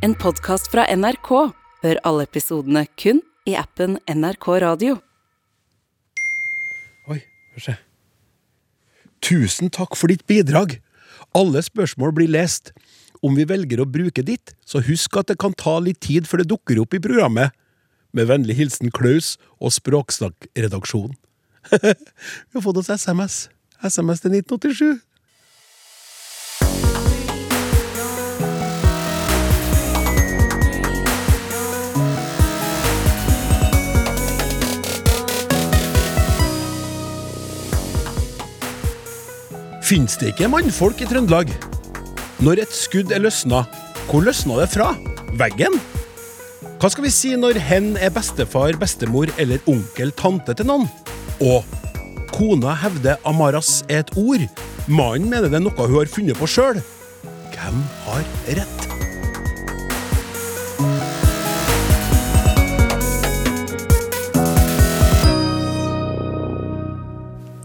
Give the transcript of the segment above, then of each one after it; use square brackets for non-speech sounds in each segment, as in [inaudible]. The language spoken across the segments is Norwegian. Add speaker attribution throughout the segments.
Speaker 1: En podkast fra NRK. Hør alle episodene kun i appen NRK Radio.
Speaker 2: Oi, hør se. Tusen takk for ditt bidrag. Alle spørsmål blir lest. Om vi velger å bruke ditt, så husk at det kan ta litt tid før det dukker opp i programmet. Med vennlig hilsen Klaus og Språksnakkredaksjonen. [laughs] vi har fått oss SMS. SMS til 1987. Fins det ikke mannfolk i Trøndelag? Når et skudd er løsna, hvor løsna det fra? Veggen? Hva skal vi si når hen er bestefar, bestemor eller onkel, tante til noen? Og kona hevder Amaras er et ord. Mannen mener det er noe hun har funnet på sjøl. Hvem har rett?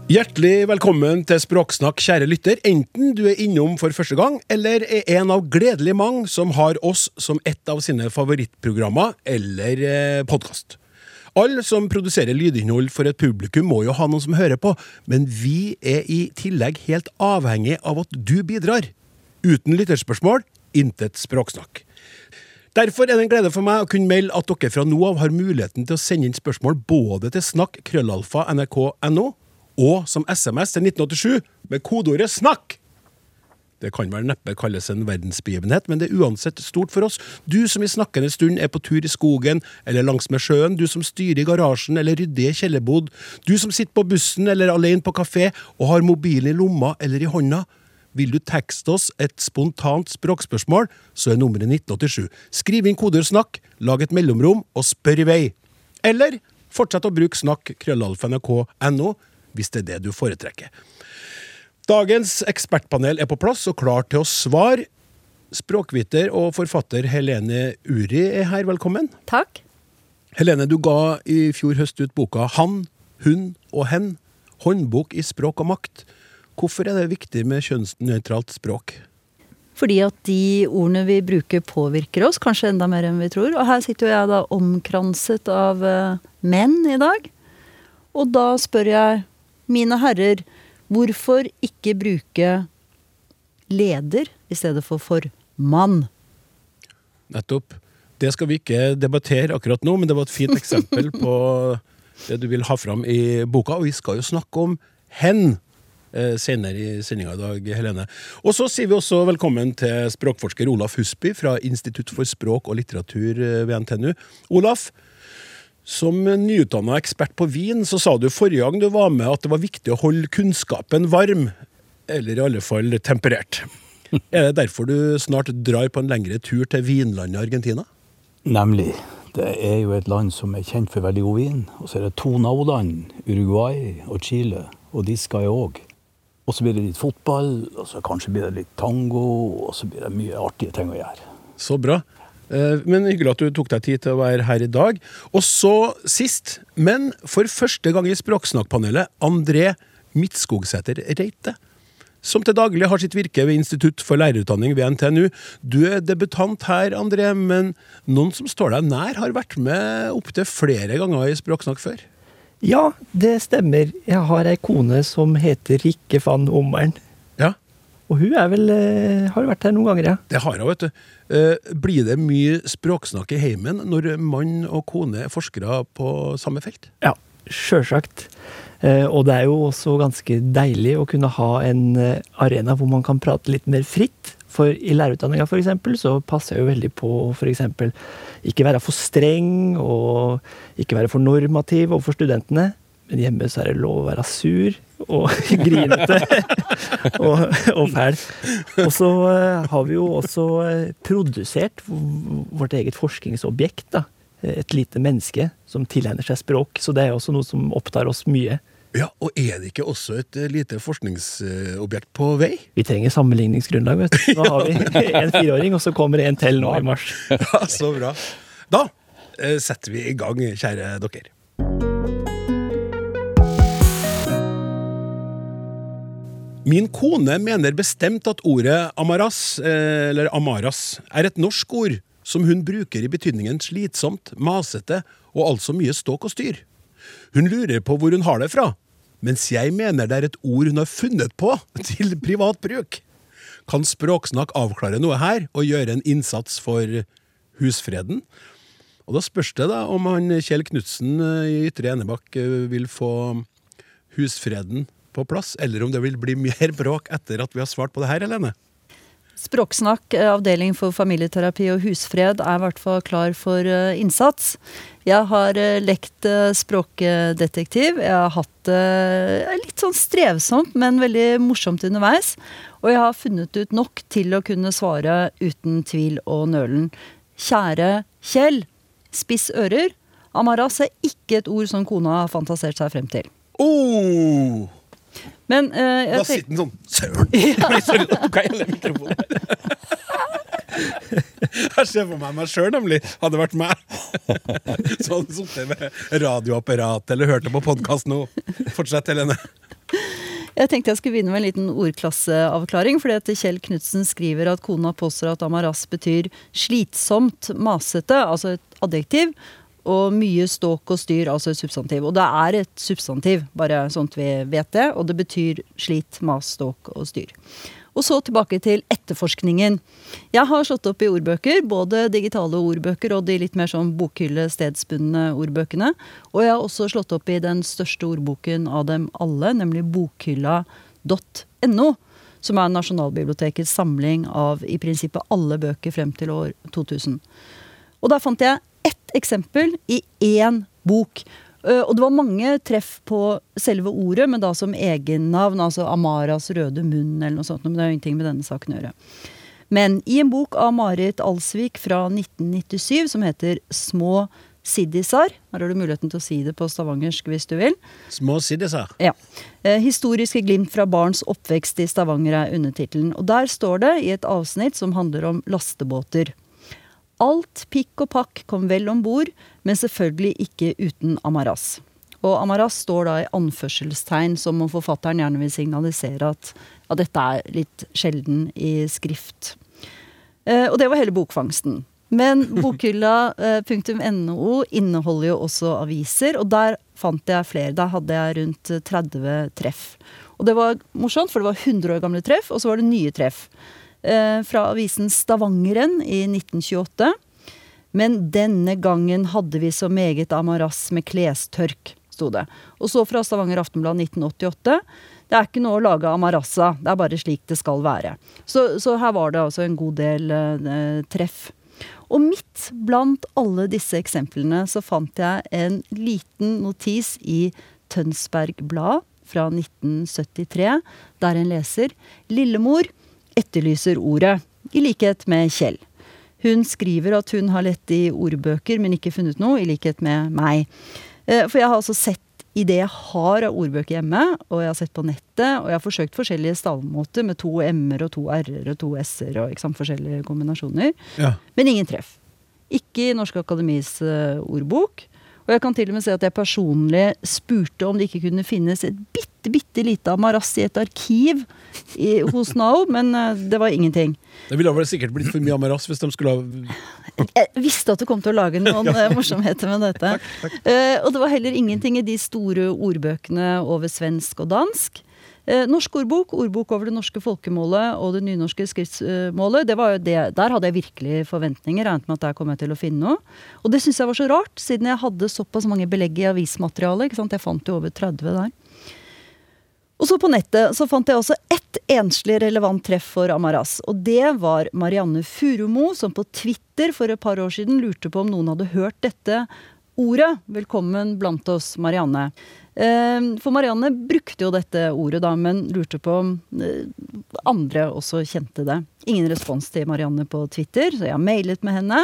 Speaker 2: Hjertelig velkommen til Språksnakk, kjære lytter, enten du er innom for første gang, eller er en av gledelig mange som har oss som et av sine favorittprogrammer eller eh, podkast. Alle som produserer lydinnhold for et publikum, må jo ha noen som hører på, men vi er i tillegg helt avhengig av at du bidrar. Uten lytterspørsmål, intet språksnakk. Derfor er det en glede for meg å kunne melde at dere fra nå av har muligheten til å sende inn spørsmål både til snakk krøllalfa nrk.no og som SMS til 1987 med kodeordet 'snakk'. Det kan vel neppe kalles en verdensbegivenhet, men det er uansett stort for oss. Du som i snakkende stund er på tur i skogen eller langsmed sjøen, du som styrer i garasjen eller rydder i kjellerbod, du som sitter på bussen eller alene på kafé og har mobilen i lomma eller i hånda. Vil du tekste oss et spontant språkspørsmål, så er nummeret 1987. Skriv inn kodeord 'snakk', lag et mellomrom og spør i vei. Eller fortsett å bruke snakk krøllalfa.nrk.no hvis det er det du foretrekker. Dagens ekspertpanel er på plass og klar til å svare. Språkviter og forfatter Helene Uri er her, velkommen.
Speaker 3: Takk.
Speaker 2: Helene, du ga i fjor høst ut boka Han, hun og hen. Håndbok i språk og makt. Hvorfor er det viktig med kjønnsnøytralt språk?
Speaker 3: Fordi at de ordene vi bruker påvirker oss, kanskje enda mer enn vi tror. Og her sitter jo jeg da omkranset av uh, menn i dag. Og da spør jeg mine herrer, hvorfor ikke bruke leder i stedet for for mann?
Speaker 2: Nettopp. Det skal vi ikke debattere akkurat nå, men det var et fint eksempel på det du vil ha fram i boka. Og vi skal jo snakke om hen eh, senere i sendinga i dag, Helene. Og så sier vi også velkommen til språkforsker Olaf Husby fra Institutt for språk og litteratur ved NTNU. Olaf, som nyutdanna ekspert på vin, så sa du forrige gang du var med at det var viktig å holde kunnskapen varm. Eller i alle fall temperert. Er det derfor du snart drar på en lengre tur til vinlandet Argentina?
Speaker 4: Nemlig. Det er jo et land som er kjent for veldig god vin. Og så er det to naboland, Uruguay og Chile, og de skal jeg òg. Og så blir det litt fotball, og så kanskje blir det litt tango, og så blir det mye artige ting å gjøre.
Speaker 2: Så bra. Eh, men hyggelig at du tok deg tid til å være her i dag. Og så sist, men for første gang i Språksnakkpanelet, André Midtskogsæter Reite. Som til daglig har sitt virke ved Institutt for lærerutdanning ved NTNU. Du er debutant her, André, men noen som står deg nær, har vært med opptil flere ganger i Språksnakk før?
Speaker 5: Ja, det stemmer. Jeg har ei kone som heter Rikke van Ommeren. Og hun er vel, eh, har vært her noen ganger, ja.
Speaker 2: Det har hun, vet du. Eh, blir det mye språksnakk i heimen når mann og kone er forskere på samme felt?
Speaker 5: Ja, sjølsagt. Eh, og det er jo også ganske deilig å kunne ha en arena hvor man kan prate litt mer fritt. For i lærerutdanninga f.eks. så passer jeg jo veldig på å f.eks. ikke være for streng og ikke være for normativ overfor studentene. Men hjemme så er det lov å være sur og [laughs] grinete [laughs] og, og fæl. Og så uh, har vi jo også uh, produsert vårt eget forskningsobjekt. da. Et lite menneske som tilegner seg språk. Så det er også noe som opptar oss mye.
Speaker 2: Ja, Og er det ikke også et uh, lite forskningsobjekt på vei?
Speaker 5: Vi trenger sammenligningsgrunnlag. vet du. Nå har vi [laughs] en fireåring, og så kommer det en til nå i mars.
Speaker 2: Ja, Så bra. Da setter vi i gang, kjære dere. Min kone mener bestemt at ordet amaras, eller amaras, er et norsk ord som hun bruker i betydningen slitsomt, masete og altså mye ståk og styr. Hun lurer på hvor hun har det fra, mens jeg mener det er et ord hun har funnet på [laughs] til privat bruk. Kan Språksnakk avklare noe her og gjøre en innsats for husfreden? Og da spørs det da om han Kjell Knutsen eh, i Ytre Enebakk eh, vil få husfreden på plass, eller om det vil bli mer bråk etter at vi har svart på det her, Helene?
Speaker 3: Språksnakk, eh, avdeling for familieterapi og husfred, er i hvert fall klar for eh, innsats. Jeg har eh, lekt språkdetektiv. Jeg har hatt det litt sånn strevsomt, men veldig morsomt underveis. Og jeg har funnet ut nok til å kunne svare uten tvil og nølen. Kjære Kjell, spiss ører. Amaras er ikke et ord som kona har fantasert seg frem til.
Speaker 2: Oh!
Speaker 3: Men
Speaker 2: uh,
Speaker 3: jeg Da
Speaker 2: sitter den sånn Søren! [laughs] Ja. [laughs] Sorry, da tok jeg hele mikrofonen. [laughs] Jeg ser for meg meg sjøl, nemlig. Hadde vært meg. Så hadde sittet med radioapparat eller hørte på podkast nå. Fortsett, Helene.
Speaker 3: Jeg tenkte jeg skulle begynne med en liten ordklasseavklaring. fordi at Kjell Knutsen skriver at kona påstår at amaras betyr slitsomt, masete, altså et adjektiv. Og mye ståk og styr, altså et substantiv. Og det er et substantiv, bare at vi vet det. Og det betyr slit, mas, ståk og styr. Og så tilbake til etterforskningen. Jeg har slått opp i ordbøker, både digitale ordbøker og de litt mer sånn bokhylle, stedsbundne ordbøkene. Og jeg har også slått opp i den største ordboken av dem alle, nemlig bokhylla.no. Som er Nasjonalbibliotekets samling av i prinsippet alle bøker frem til år 2000. Og der fant jeg ett eksempel i én bok. Eh, Og det var mange treff på selve ordet, men da som egennavn. Altså Amaras røde munn eller noe sånt. Men det har ingenting med denne saken å gjøre. Men i en bok av Marit Alsvik fra 1997 som heter Små siddisar Her har du muligheten til å si det på stavangersk hvis du vil.
Speaker 2: Små siddisar?
Speaker 3: Ja. Eh, historiske glimt fra barns oppvekst i Stavanger er undertittelen. Og der står det i et avsnitt som handler om lastebåter. Alt pikk og pakk kom vel om bord, men selvfølgelig ikke uten Amaras. Og Amaras står da i anførselstegn, som om forfatteren gjerne vil signalisere at at dette er litt sjelden i skrift. Eh, og det var hele bokfangsten. Men [laughs] bokhylla.no inneholder jo også aviser, og der fant jeg flere. Der hadde jeg rundt 30 treff. Og det var morsomt, for det var 100 år gamle treff, og så var det nye treff. Eh, fra avisen Stavangeren i 1928. Men denne gangen hadde vi så meget amaras med klestørk, sto det. Og så fra Stavanger Aftenblad 1988. Det er ikke noe å lage amarassa, det er bare slik det skal være. Så, så her var det altså en god del eh, treff. Og midt blant alle disse eksemplene så fant jeg en liten notis i Tønsberg Blad fra 1973, der en leser Lillemor etterlyser ordet, i likhet med Kjell. Hun skriver at hun har lett i ordbøker, men ikke funnet noe, i likhet med meg. Eh, For jeg har altså sett i det jeg har av ordbøker hjemme, og jeg har sett på nettet, og jeg har forsøkt forskjellige stavmåter med to m-er og to r-er og to s-er og sant, forskjellige kombinasjoner.
Speaker 2: Ja.
Speaker 3: Men ingen treff. Ikke i Norsk Akademis eh, ordbok. Og jeg kan til og med si at jeg personlig spurte om det ikke kunne finnes et bitte, bitte lite amaras i et arkiv i, hos Nao, men eh, det var ingenting.
Speaker 2: Det ville vel sikkert blitt for mye Amaras hvis de skulle ha
Speaker 3: Jeg visste at du kom til å lage noen [laughs] ja. morsomheter med dette. Eh, og det var heller ingenting i de store ordbøkene over svensk og dansk. Eh, norsk ordbok, ordbok over det norske folkemålet og det nynorske skriftsmålet, det var jo det, der hadde jeg virkelig forventninger. Regnet med at der kom jeg til å finne noe. Og det syns jeg var så rart, siden jeg hadde såpass mange belegg i avismaterialet. Jeg fant jo over 30 der. Og så på nettet så fant jeg også ett enslig relevant treff for Amaras. Og det var Marianne Furumo, som på Twitter for et par år siden lurte på om noen hadde hørt dette ordet. Velkommen blant oss, Marianne. Eh, For Marianne brukte jo dette ordet, da, men lurte på om eh, andre også kjente det. Ingen respons til Marianne på Twitter, så jeg har mailet med henne.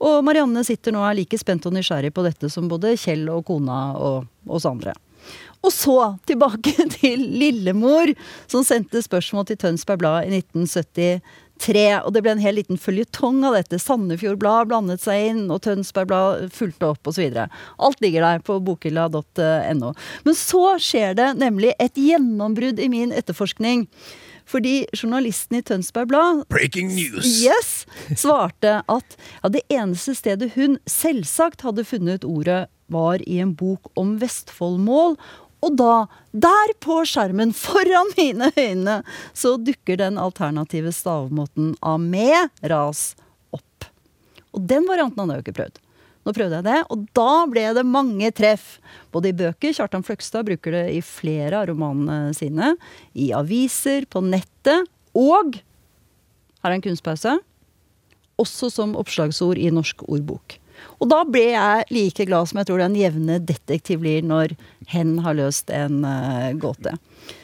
Speaker 3: Og Marianne sitter nå og er like spent og nysgjerrig på dette som både Kjell og kona og oss andre. Og så tilbake [laughs] til Lillemor, som sendte spørsmål til Tønsberg Blad i 1973. Og det ble en hel liten føljetong av dette. Sandefjord Blad blandet seg inn, og Tønsberg Blad fulgte opp osv. Alt ligger der på bokhylla.no. Men så skjer det nemlig et gjennombrudd i min etterforskning. Fordi journalisten i Tønsberg Blad
Speaker 2: Breaking news!
Speaker 3: Yes! Svarte at ja, det eneste stedet hun selvsagt hadde funnet ordet, var i en bok om Vestfoldmål. Og da, der på skjermen foran mine øyne, så dukker den alternative stavemåten ame-ras opp. Og den varianten hadde jeg jo ikke prøvd. Nå prøvde jeg det, og da ble det mange treff. Både i bøker, Kjartan Fløgstad bruker det i flere av romanene sine, i aviser, på nettet, og her er en kunstpause. Også som oppslagsord i Norsk ordbok. Og da ble jeg like glad som jeg tror den jevne detektiv blir når hen har løst en uh, gåte.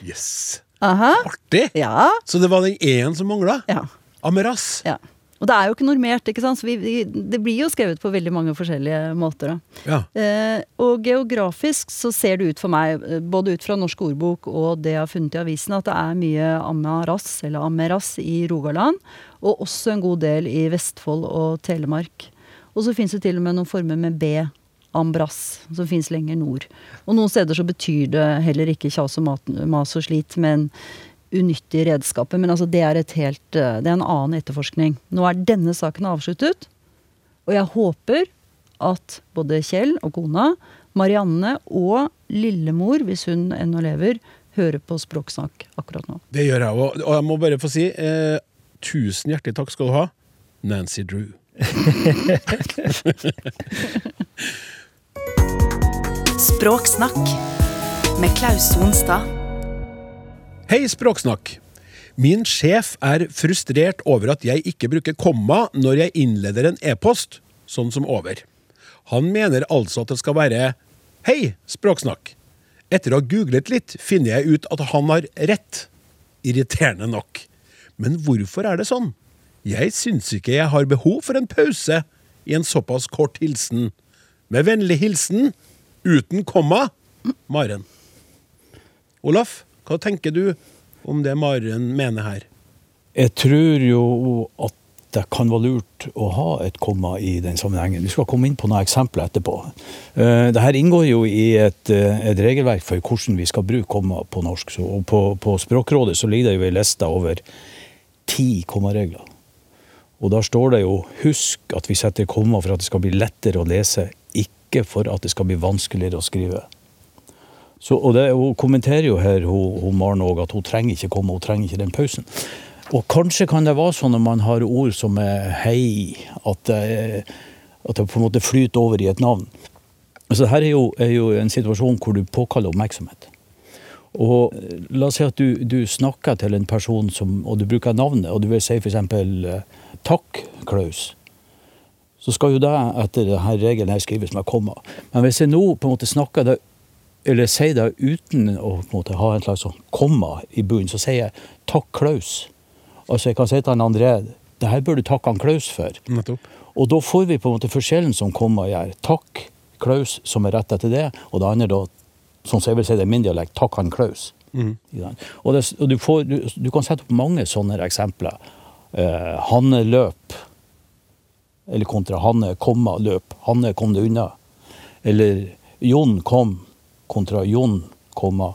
Speaker 2: Yes!
Speaker 3: Aha.
Speaker 2: Artig!
Speaker 3: Ja.
Speaker 2: Så det var den én som mangla?
Speaker 3: Ja.
Speaker 2: Ameras.
Speaker 3: ja. Og det er jo ikke normert, ikke sant? så vi, vi, det blir jo skrevet på veldig mange forskjellige måter.
Speaker 2: Ja.
Speaker 3: Eh, og geografisk så ser det ut for meg, eh, både ut fra Norsk ordbok og det jeg har funnet i avisen, at det er mye amaras, eller ameras, i Rogaland. Og også en god del i Vestfold og Telemark. Og så fins det til og med noen former med B. Ambras, som fins lenger nord. Og noen steder så betyr det heller ikke kjas og mas og slit, men unyttige redskaper. Men altså, det er, helt, eh, det er en annen etterforskning. Nå er denne saken avsluttet, og jeg håper at både Kjell og kona, Marianne og lillemor, hvis hun ennå lever, hører på Språksnakk akkurat nå.
Speaker 2: Det gjør jeg òg. Og jeg må bare få si eh, tusen hjertelig takk skal du ha, Nancy Drew.
Speaker 1: Språksnakk med Klaus Sonstad.
Speaker 2: Hei, Språksnakk. Min sjef er frustrert over at jeg ikke bruker komma når jeg innleder en e-post, sånn som over. Han mener altså at det skal være Hei, Språksnakk. Etter å ha googlet litt, finner jeg ut at han har rett. Irriterende nok. Men hvorfor er det sånn? Jeg syns ikke jeg har behov for en pause i en såpass kort hilsen. Med vennlig hilsen, uten komma, Maren. Olaf, hva tenker du om det Maren mener her?
Speaker 4: Jeg tror jo at det kan være lurt å ha et komma i den sammenhengen. Vi skal komme inn på noen eksempler etterpå. Eh, Dette inngår jo i et, eh, et regelverk for hvordan vi skal bruke komma på norsk. Så, og på, på Språkrådet så ligger det jo ei liste over ti kommaregler. Og da står det jo 'husk at vi setter komma for at det skal bli lettere å lese', ikke for at det skal bli vanskeligere å skrive. Så, og det, Hun kommenterer jo her, hun, hun Maren òg, at hun trenger ikke komme, hun trenger ikke den pausen. Og kanskje kan det være sånn når man har ord som er hei, at det, at det på en måte flyter over i et navn. Altså Her er jo, er jo en situasjon hvor du påkaller oppmerksomhet. Og eh, La oss si at du, du snakker til en person som, og du bruker navnet, og du vil si f.eks. takk, Klaus. Så skal jo det etter denne regelen her skrives med komma. Men hvis jeg nå på en måte snakker det eller sier det uten å på en måte, ha en slags sånn komma i bunnen, så sier jeg 'takk, Klaus'. Altså Jeg kan si til han André det her bør du takke han Klaus for.
Speaker 2: Nettopp.
Speaker 4: Og da får vi på en måte forskjellen som komma gjør. Takk, Klaus, som er rett etter det. Og det andre da, sånn som jeg vil si det i min dialekt, takk han Klaus. Mm. Og, det, og du, får, du, du kan sette opp mange sånne eksempler. Eh, Hanne løp. Eller kontra Hanne komma løp. Hanne kom det unna. Eller Jon kom kontra Jon komma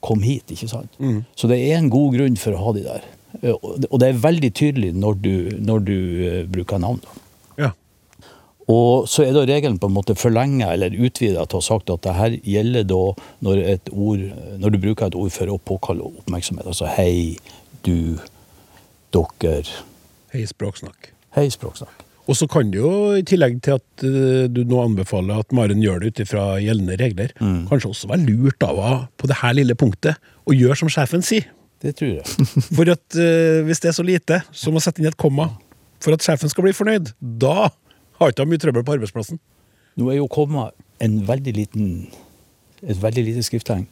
Speaker 4: kom hit, ikke sant. Så det er en god grunn for å ha de der. Eh, Og det- er veldig tydelig når du, når du eh, bruker navn.
Speaker 2: Ja.
Speaker 4: Og så er da regelen på en måte forlenga eller utvida til å ha sagt at det her gjelder da når, et ord, når du bruker et ord for å påkalle oppmerksomhet. Altså hei, du, dere.
Speaker 2: Hei, Språksnakk.
Speaker 4: Hei, språksnakk.
Speaker 2: Og så kan det jo, i tillegg til at eh, du nå anbefaler at Maren gjør det ut ifra gjeldende regler, kanskje også være lurt av henne på det her lille punktet å gjøre som sjefen sier.
Speaker 4: Det tror jeg. [laughs]
Speaker 2: For at uh, hvis det er så lite, så må sette inn et komma for at sjefen skal bli fornøyd. Da har ikke han mye trøbbel på arbeidsplassen.
Speaker 4: Nå er jo komma en veldig liten, et veldig lite skrifttegn.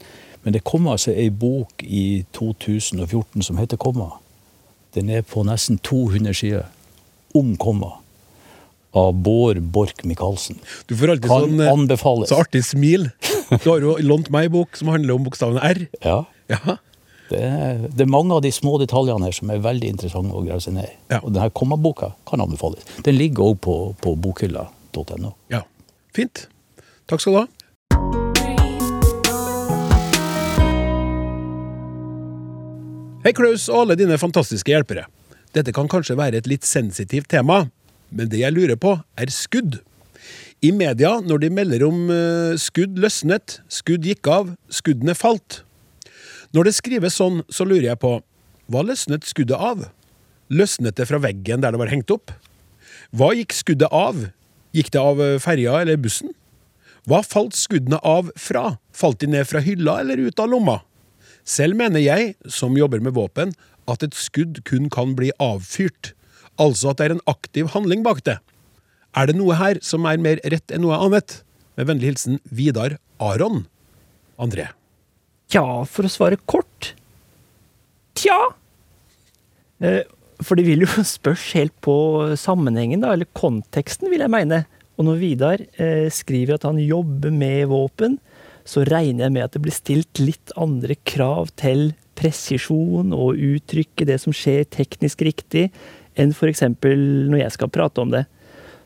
Speaker 4: Men det kom altså ei bok i 2014 som heter Komma. Den er på nesten 200 sider om komma. Av Bård Borch Michaelsen.
Speaker 2: Du får alltid
Speaker 4: Kan
Speaker 2: sånn eh,
Speaker 4: anbefales.
Speaker 2: så artig smil. Du har jo lånt meg bok som handler om bokstavene R.
Speaker 4: Ja,
Speaker 2: Ja,
Speaker 4: det er, det er mange av de små detaljene her som er veldig interessante å grave seg ned i.
Speaker 2: Ja.
Speaker 4: Og denne kommaboka kan anbefales. Den ligger òg på, på bokhylla.no.
Speaker 2: ja. Fint. Takk skal du ha. Hei, Klaus og alle dine fantastiske hjelpere. Dette kan kanskje være et litt sensitivt tema, men det jeg lurer på, er skudd. I media, når de melder om eh, skudd løsnet, skudd gikk av, skuddene falt. Når det skrives sånn, så lurer jeg på hva løsnet skuddet av? Løsnet det fra veggen der det var hengt opp? Hva gikk skuddet av? Gikk det av eh, ferja eller bussen? Hva falt skuddene av fra? Falt de ned fra hylla eller ut av lomma? Selv mener jeg, som jobber med våpen, at et skudd kun kan bli avfyrt. Altså at det er en aktiv handling bak det. Er det noe her som er mer rett enn noe annet? Med vennlig hilsen Vidar Aron. André.
Speaker 5: Tja, for å svare kort Tja! Eh, For det vil jo [laughs] spørs helt på sammenhengen, da, eller konteksten, vil jeg mene. Og når Vidar eh, skriver at han jobber med våpen, så regner jeg med at det blir stilt litt andre krav til presisjon og uttrykke det som skjer teknisk riktig, enn f.eks. når jeg skal prate om det.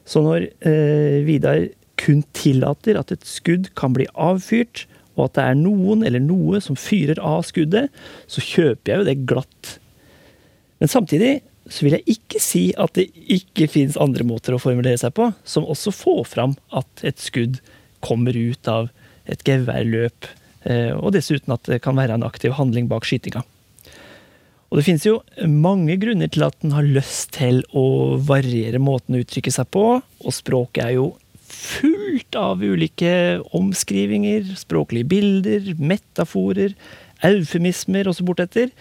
Speaker 5: Så når eh, Vidar kun tillater at et skudd kan bli avfyrt, og at det er noen eller noe som fyrer av skuddet, så kjøper jeg jo det glatt. Men samtidig så vil jeg ikke si at det ikke finnes andre måter å formulere seg på, som også får fram at et skudd kommer ut av et geværløp, eh, og dessuten at det kan være en aktiv handling bak skytinga. Og det finnes jo mange grunner til at en har lyst til å variere måten å uttrykke seg på, og språket er jo fullt av ulike omskrivinger, språklige bilder, metaforer, eufemismer og så bortetter.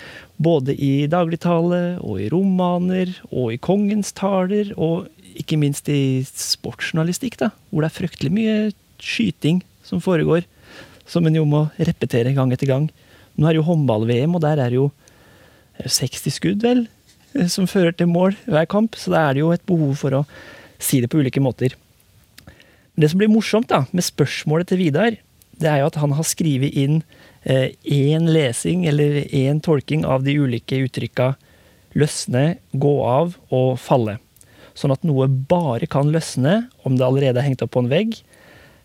Speaker 5: Både i dagligtale og i romaner og i kongens taler, og ikke minst i sportsjournalistikk, da, hvor det er fryktelig mye skyting som foregår, som en jo må repetere gang etter gang. Nå er det jo håndball-VM, og der er det jo 60 skudd, vel, som fører til mål hver kamp, så da er det jo et behov for å si det på ulike måter. Det som blir morsomt da, med spørsmålet til Vidar, det er jo at han har skrevet inn én eh, lesing eller én tolking av de ulike uttrykka løsne, gå av og falle. Sånn at noe bare kan løsne om det allerede er hengt opp på en vegg.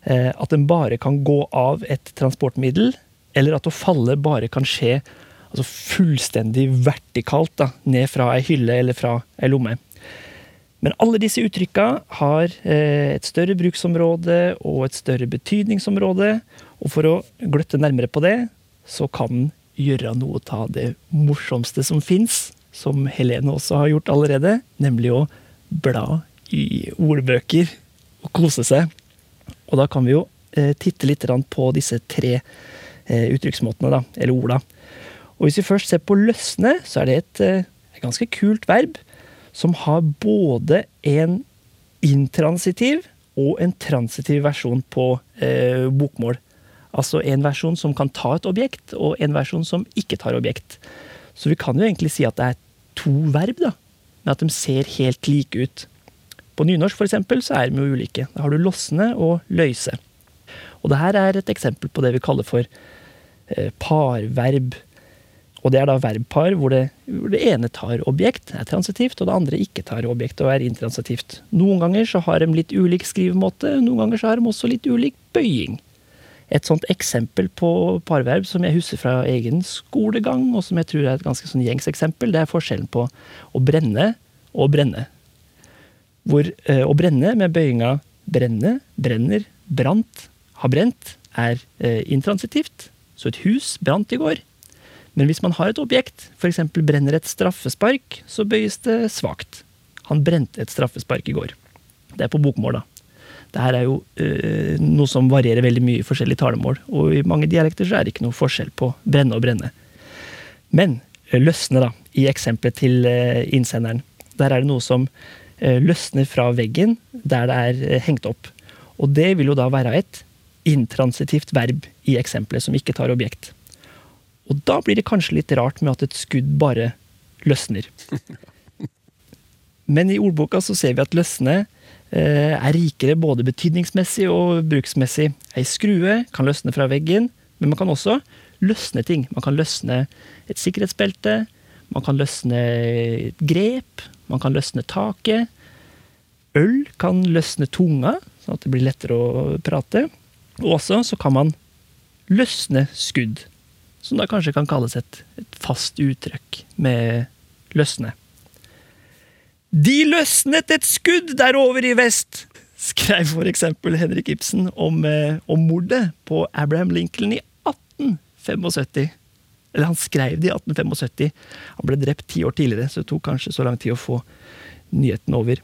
Speaker 5: Eh, at den bare kan gå av et transportmiddel, eller at å falle bare kan skje altså fullstendig vertikalt da, ned fra ei hylle eller fra ei lomme. Men alle disse uttrykka har eh, et større bruksområde og et større betydningsområde. Og for å gløtte nærmere på det, så kan gjøre noe av det morsomste som fins, som Helene også har gjort allerede, nemlig å bla i ordbøker og kose seg. Og da kan vi jo eh, titte litt på disse tre eh, uttrykksmåtene, da, eller orda. Og hvis vi først ser på løsne, så er det et, et ganske kult verb som har både en intransitiv og en transitiv versjon på eh, bokmål. Altså en versjon som kan ta et objekt, og en versjon som ikke tar objekt. Så vi kan jo egentlig si at det er to verb, da, men at de ser helt like ut. På nynorsk for eksempel, så er de jo ulike. Da har du losne og løyse. Og det her er et eksempel på det vi kaller for eh, parverb. Og det er da verbpar hvor det, hvor det, ene tar objekt, er transitivt, og det andre ikke tar objekt og er intransitivt. Noen ganger så har de litt ulik skrivemåte, noen ganger så har de også litt ulik bøying. Et sånt eksempel på parverb som jeg husker fra egen skolegang, og som jeg tror er et ganske sånn gjengs eksempel, det er forskjellen på å brenne og brenne. Hvor eh, å brenne med bøyinga brenne, brenner, brant, har brent, er eh, intransitivt. Så et hus brant i går. Men hvis man har et objekt, f.eks. brenner et straffespark, så bøyes det svakt. Han brente et straffespark i går. Det er på bokmål, da. Dette er jo øh, noe som varierer veldig mye i forskjellige talemål, og i mange dialekter så er det ikke noe forskjell på brenne og brenne. Men øh, løsne, da, i eksempelet til øh, innsenderen. Der er det noe som løsner fra veggen der det er hengt opp. Og det vil jo da være et intransitivt verb i eksempelet som ikke tar objekt. Og da blir det kanskje litt rart med at et skudd bare løsner. [laughs] Men i ordboka så ser vi at løsne eh, er rikere både betydningsmessig og bruksmessig. Ei skrue kan løsne fra veggen, men man kan også løsne ting. Man kan løsne et sikkerhetsbelte, man kan løsne et grep, man kan løsne taket. Øl kan løsne tunga, sånn at det blir lettere å prate. Og også så kan man løsne skudd som da kanskje kan kalles et, et fast uttrykk med løsne. De løsnet et skudd derover i vest, skrev for eksempel Henrik Ibsen om, eh, om mordet på Abraham Lincoln i 1875. Eller han skrev det i 1875. Han ble drept ti år tidligere, så det tok kanskje så lang tid å få nyheten over.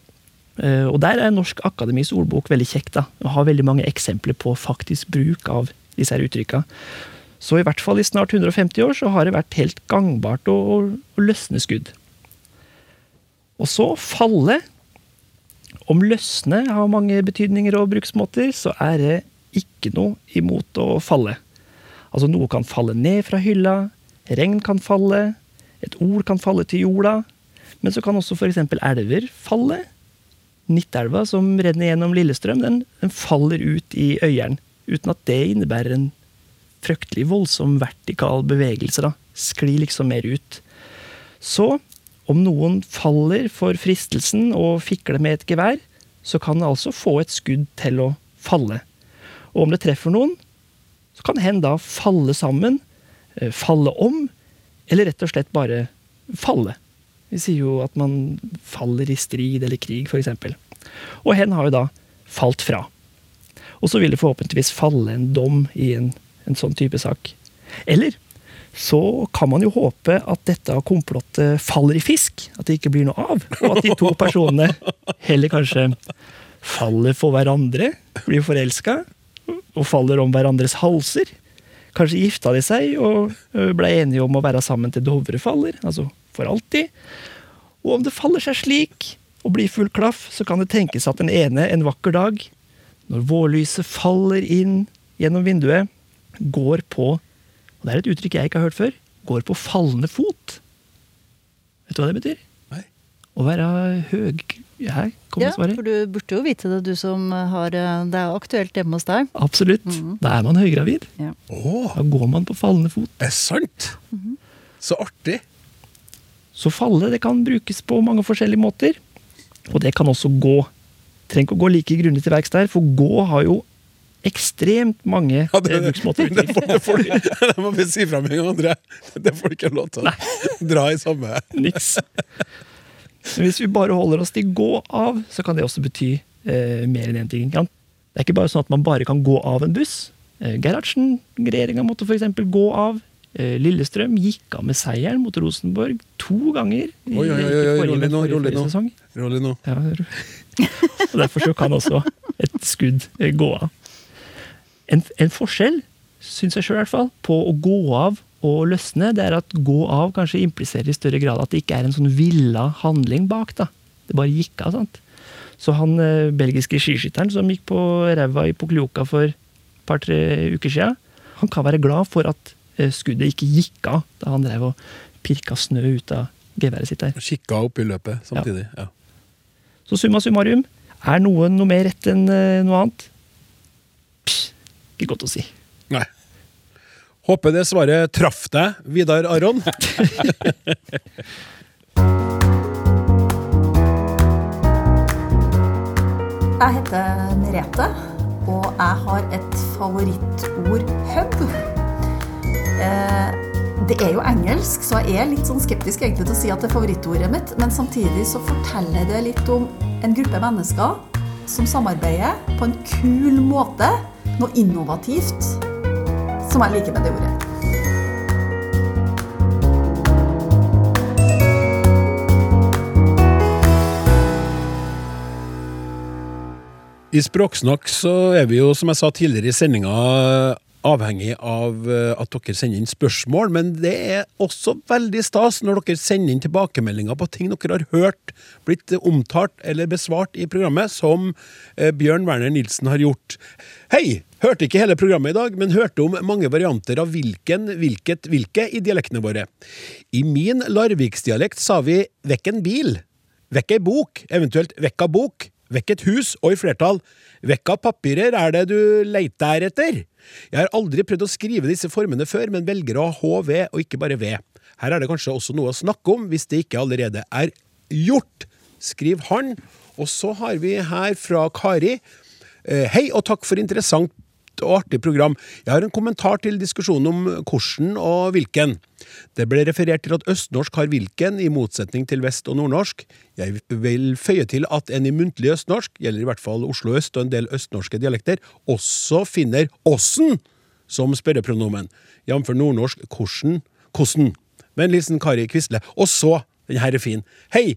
Speaker 5: Eh, Og der er Norsk Akademis ordbok veldig kjekk. da, og har veldig mange eksempler på faktisk bruk av disse her uttrykka. Så i hvert fall i snart 150 år så har det vært helt gangbart å, å, å løsne skudd. Og så falle. Om løsne har mange betydninger og bruksmåter, så er det ikke noe imot å falle. Altså noe kan falle ned fra hylla, regn kan falle, et ord kan falle til jorda, men så kan også f.eks. elver falle. Nittelva som renner gjennom Lillestrøm, den, den faller ut i Øyeren. Uten at det innebærer en fryktelig voldsom vertikal bevegelse. da. Sklir liksom mer ut. Så om noen faller for fristelsen og fikler med et gevær, så kan det altså få et skudd til å falle. Og om det treffer noen, så kan hen da falle sammen, falle om, eller rett og slett bare falle. Vi sier jo at man faller i strid eller krig, f.eks. Og hen har jo da falt fra. Og så vil det forhåpentligvis falle en dom i en, en sånn type sak. Eller så kan man jo håpe at dette komplottet faller i fisk. At det ikke blir noe av. Og at de to personene heller kanskje faller for hverandre, blir forelska, og faller om hverandres halser. Kanskje gifta de seg og ble enige om å være sammen til Dovre faller, altså for alltid. Og om det faller seg slik, og blir full klaff, så kan det tenkes at den ene en vakker dag, når vårlyset faller inn gjennom vinduet, går på og det er et uttrykk jeg ikke har hørt før. Går på fallende fot. Vet du hva det betyr?
Speaker 2: Nei.
Speaker 5: Å være høg... Her kommer
Speaker 3: Ja,
Speaker 5: svaret.
Speaker 3: for du burde jo vite det, du som har eh, Det er aktuelt hjemme hos deg.
Speaker 5: Absolutt. Da er man høygravid.
Speaker 2: Å,
Speaker 5: Da går man på fallende fot.
Speaker 2: er sant? Så artig.
Speaker 5: Så falle det kan brukes på mange forskjellige måter. Og det kan også gå. Trenger ikke å gå like grundig til verks der, for gå har jo ekstremt mange
Speaker 2: Ja, det,
Speaker 5: eh, bruksmåter.
Speaker 2: det, får, det, får, [laughs] [laughs] det må vi si fra med en gang, André. Det får du ikke lov til å dra i samme
Speaker 5: Niks. Men hvis vi bare holder oss til gå av, så kan det også bety eh, mer enn én ting. Kan? Det er ikke bare sånn at man bare kan gå av en buss. Eh, Gerhardsen, regjeringa måtte f.eks. gå av. Eh, Lillestrøm gikk av med seieren mot Rosenborg to ganger. i-
Speaker 2: Oi, oi, oi,
Speaker 5: ikke
Speaker 2: oi, rolig nå, rolig nå. Rolig nå.
Speaker 5: Ja, og derfor så kan også et skudd eh, gå av. En, en forskjell, syns jeg sjøl i hvert fall, på å gå av og løsne, det er at gå av kanskje impliserer i større grad at det ikke er en sånn villa handling bak. da. Det bare gikk av. sant? Så han eh, belgiske skiskytteren som gikk på ræva i Poklioka for et par-tre uker siden, han kan være glad for at eh, skuddet ikke gikk av da han drev og pirka snø ut av geværet sitt der.
Speaker 2: Kikka opp i løpet samtidig. Ja.
Speaker 5: Så summa summarum, er noe noe mer rett enn eh, noe annet? Pss, ikke godt å si.
Speaker 2: Nei. Håper det svaret traff deg, Vidar Aron. [laughs]
Speaker 6: Jeg heter Merete, og jeg har et favorittord hub. Eh, det er jo engelsk, så jeg er litt sånn skeptisk egentlig til å si at det er favorittordet mitt, men samtidig så forteller det litt om en gruppe mennesker som samarbeider på en kul måte, noe innovativt, som er like med det ordet.
Speaker 2: I Språksnakk så er vi jo, som jeg sa tidligere i sendinga, avhengig av eh, at dere sender inn spørsmål, men det er også veldig stas når dere sender inn tilbakemeldinger på ting dere har hørt, blitt omtalt eller besvart i programmet, som eh, Bjørn Werner Nilsen har gjort. Hei! Hørte ikke hele programmet i dag, men hørte om mange varianter av hvilken, hvilket, hvilke i dialektene våre. I min larviksdialekt sa vi 'vekk en bil', 'vekk ei bok', eventuelt 'vekk av bok', 'vekk et hus', og i flertall 'vekk av papirer er det du leiter etter'. Jeg har aldri prøvd å skrive disse formene før, men velger å ha HV og ikke bare V. Her er det kanskje også noe å snakke om, hvis det ikke allerede er gjort, skriver han. Og så har vi her fra Kari. Eh, Hei og takk for interessant og artig program. Jeg har en kommentar til diskusjonen om hvordan og hvilken. Det ble referert til at østnorsk har hvilken, i motsetning til vest- og nordnorsk. Jeg vil føye til at en i muntlig østnorsk, gjelder i hvert fall Oslo øst og en del østnorske dialekter, også finner åssen som spørrepronomen, jf. nordnorsk hvordan, hvordan. Vennlig hilsen Kari Quisle. Og så, den her er fin. Hei!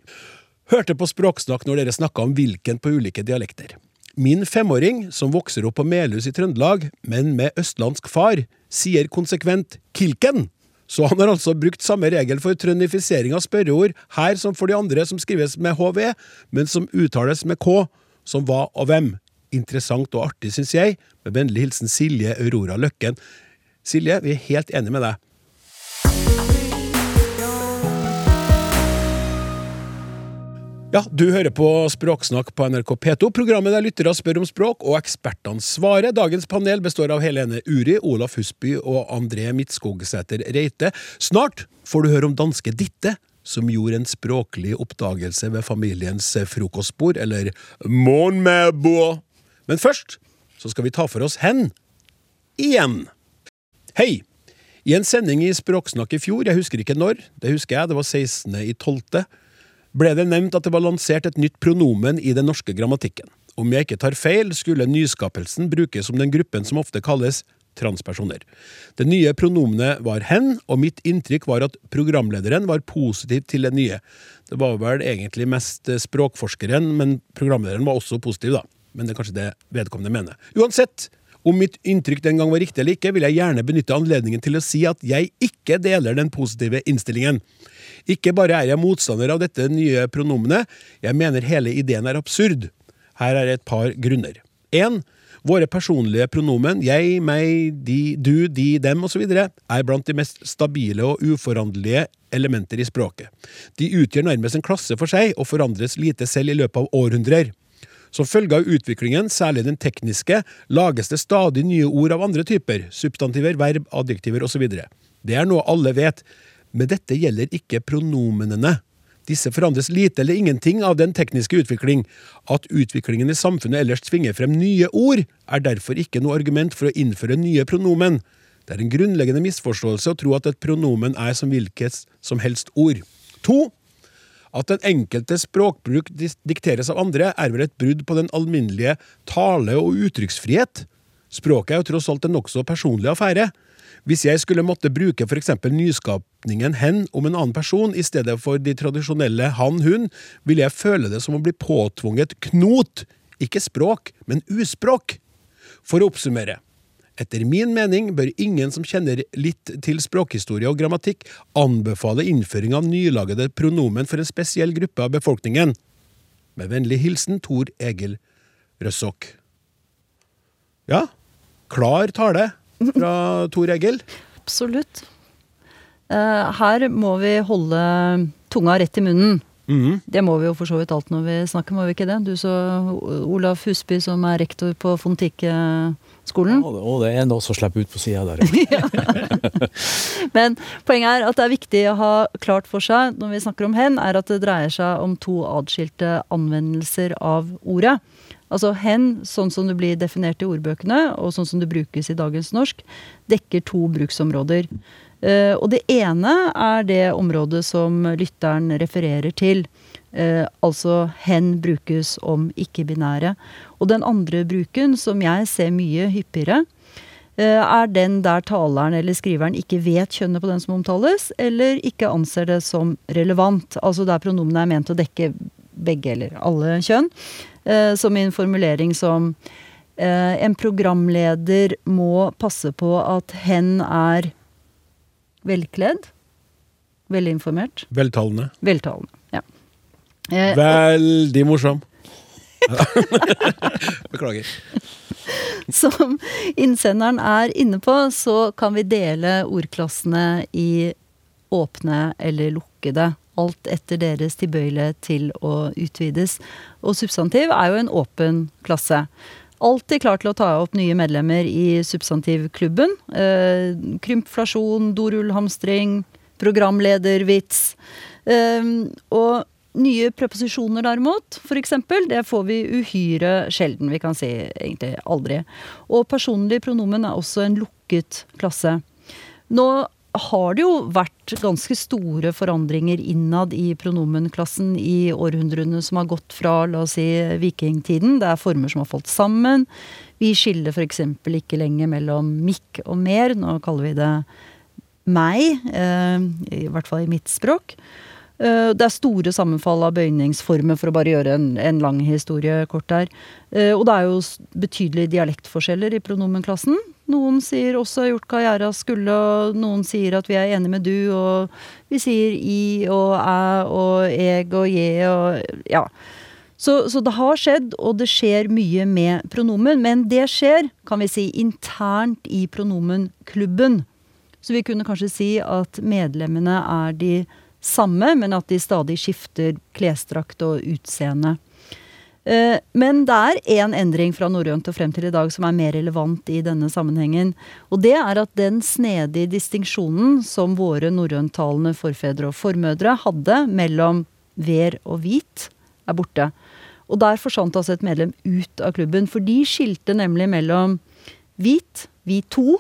Speaker 2: Hørte på Språksnakk når dere snakka om hvilken på ulike dialekter. Min femåring, som vokser opp på Melhus i Trøndelag, men med østlandsk far, sier konsekvent 'kilken'. Så han har altså brukt samme regel for trøndifisering av spørreord her som for de andre som skrives med HV, men som uttales med K, som hva og hvem. Interessant og artig, syns jeg. Med vennlig hilsen Silje Aurora Løkken. Silje, vi er helt enige med deg. Ja, du hører på Språksnakk på NRK P2, programmet der lyttere spør om språk, og ekspertene svarer. Dagens panel består av Helene Uri, Olaf Husby og André Midtskogsæter Reite. Snart får du høre om danske Ditte, som gjorde en språklig oppdagelse ved familiens frokostbord, eller Mon mebo. Men først så skal vi ta for oss hen. Igjen. Hei! I en sending i Språksnakk i fjor, jeg husker ikke når, det husker jeg, det var 16. i 12 ble det nevnt at det var lansert et nytt pronomen i den norske grammatikken. Om jeg ikke tar feil, skulle nyskapelsen brukes om den gruppen som ofte kalles transpersoner. Det nye pronomenet var hen, og mitt inntrykk var at programlederen var positiv til det nye. Det var vel egentlig mest språkforskeren, men programlederen var også positiv, da. Men det er kanskje det vedkommende mener. Uansett, om mitt inntrykk den gang var riktig eller ikke, vil jeg gjerne benytte anledningen til å si at jeg ikke deler den positive innstillingen. Ikke bare er jeg motstander av dette nye pronomenet, jeg mener hele ideen er absurd. Her er et par grunner. 1. Våre personlige pronomen, jeg, meg, de, du, de, dem osv., er blant de mest stabile og uforanderlige elementer i språket. De utgjør nærmest en klasse for seg, og forandres lite selv i løpet av århundrer. Som følge av utviklingen, særlig den tekniske, lages det stadig nye ord av andre typer, substantiver, verb, adjektiver osv. Det er noe alle vet, men dette gjelder ikke pronomenene. Disse forandres lite eller ingenting av den tekniske utvikling. At utviklingen i samfunnet ellers tvinger frem nye ord, er derfor ikke noe argument for å innføre nye pronomen. Det er en grunnleggende misforståelse å tro at et pronomen er som hvilket som helst ord. To. At den enkelte språkbruk dikteres av andre, er vel et brudd på den alminnelige tale- og uttrykksfrihet. Språket er jo tross alt en nokså personlig affære. Hvis jeg skulle måtte bruke f.eks. nyskapningen hen om en annen person i stedet for de tradisjonelle han-hun, ville jeg føle det som å bli påtvunget knot, ikke språk, men uspråk. For å oppsummere. Etter min mening bør ingen som kjenner litt til språkhistorie og grammatikk, anbefale innføring av nylagede pronomen for en spesiell gruppe av befolkningen. Med vennlig hilsen Tor Egil Røssok. Ja, klar tale fra Tor Egil.
Speaker 3: Absolutt. Eh, her må vi holde tunga rett i munnen.
Speaker 2: Mhm.
Speaker 3: Det må vi jo for så vidt alt når vi snakker, må vi ikke det? Du så Olaf Husby som er rektor på Fontikke-skolen.
Speaker 4: Ja, det- og det er noe som slipper ut på sida der. [laughs] ja.
Speaker 3: Men poenget er at det er viktig å ha klart for seg når vi snakker om hen, er at det dreier seg om to atskilte anvendelser av ordet. Altså hen, sånn som det blir definert i ordbøkene, og sånn som det brukes i dagens norsk, dekker to bruksområder. Uh, og det ene er det området som lytteren refererer til. Uh, altså hen brukes om ikke-binære. Og den andre bruken, som jeg ser mye hyppigere, uh, er den der taleren eller skriveren ikke vet kjønnet på den som omtales, eller ikke anser det som relevant. Altså der pronomenet er ment å dekke begge eller alle kjønn. Eh, som i en formulering som eh, en programleder må passe på at hen er velkledd, velinformert,
Speaker 2: Veltalende.
Speaker 3: veltalende. Ja. Eh,
Speaker 2: Veldig morsom. [laughs] Beklager.
Speaker 3: som innsenderen er inne på, så kan vi dele ordklassene i åpne eller lukkede. Alt etter deres tilbøyelighet til å utvides. Og substantiv er jo en åpen klasse. Alltid klar til å ta opp nye medlemmer i substantivklubben. Eh, krympflasjon, dorullhamstring, programledervits. Eh, og nye preposisjoner derimot, eksempel, det får vi uhyre sjelden. Vi kan si egentlig aldri. Og personlig pronomen er også en lukket klasse. Nå har det jo vært ganske store forandringer innad i pronomenklassen i århundrene som har gått fra la oss si, vikingtiden. Det er former som har falt sammen. Vi skiller f.eks. ikke lenger mellom mikk og mer. Nå kaller vi det meg, eh, i hvert fall i mitt språk. Eh, det er store sammenfall av bøyningsformer, for å bare gjøre en, en lang historie kort der. Eh, og det er jo betydelige dialektforskjeller i pronomenklassen. Noen sier også 'har gjort karriera skulle', og noen sier at vi er enige med du, og vi sier 'i' og 'æ' og 'eg' og 'je' og ja. Så, så, det har skjedd, og det skjer mye med pronomen. Men det skjer, kan vi si, internt i pronomenklubben. Så vi kunne kanskje si at medlemmene er de samme, men at de stadig skifter klesdrakt og utseende. Eh, men det er én endring fra norrønt og frem til i dag som er mer relevant i denne sammenhengen. Og det er at den snedige distinksjonen som våre norrønttalende forfedre og formødre hadde mellom ver og hvit, er borte. Og der forsvant altså et medlem ut av klubben. For de skilte nemlig mellom hvit, vi to,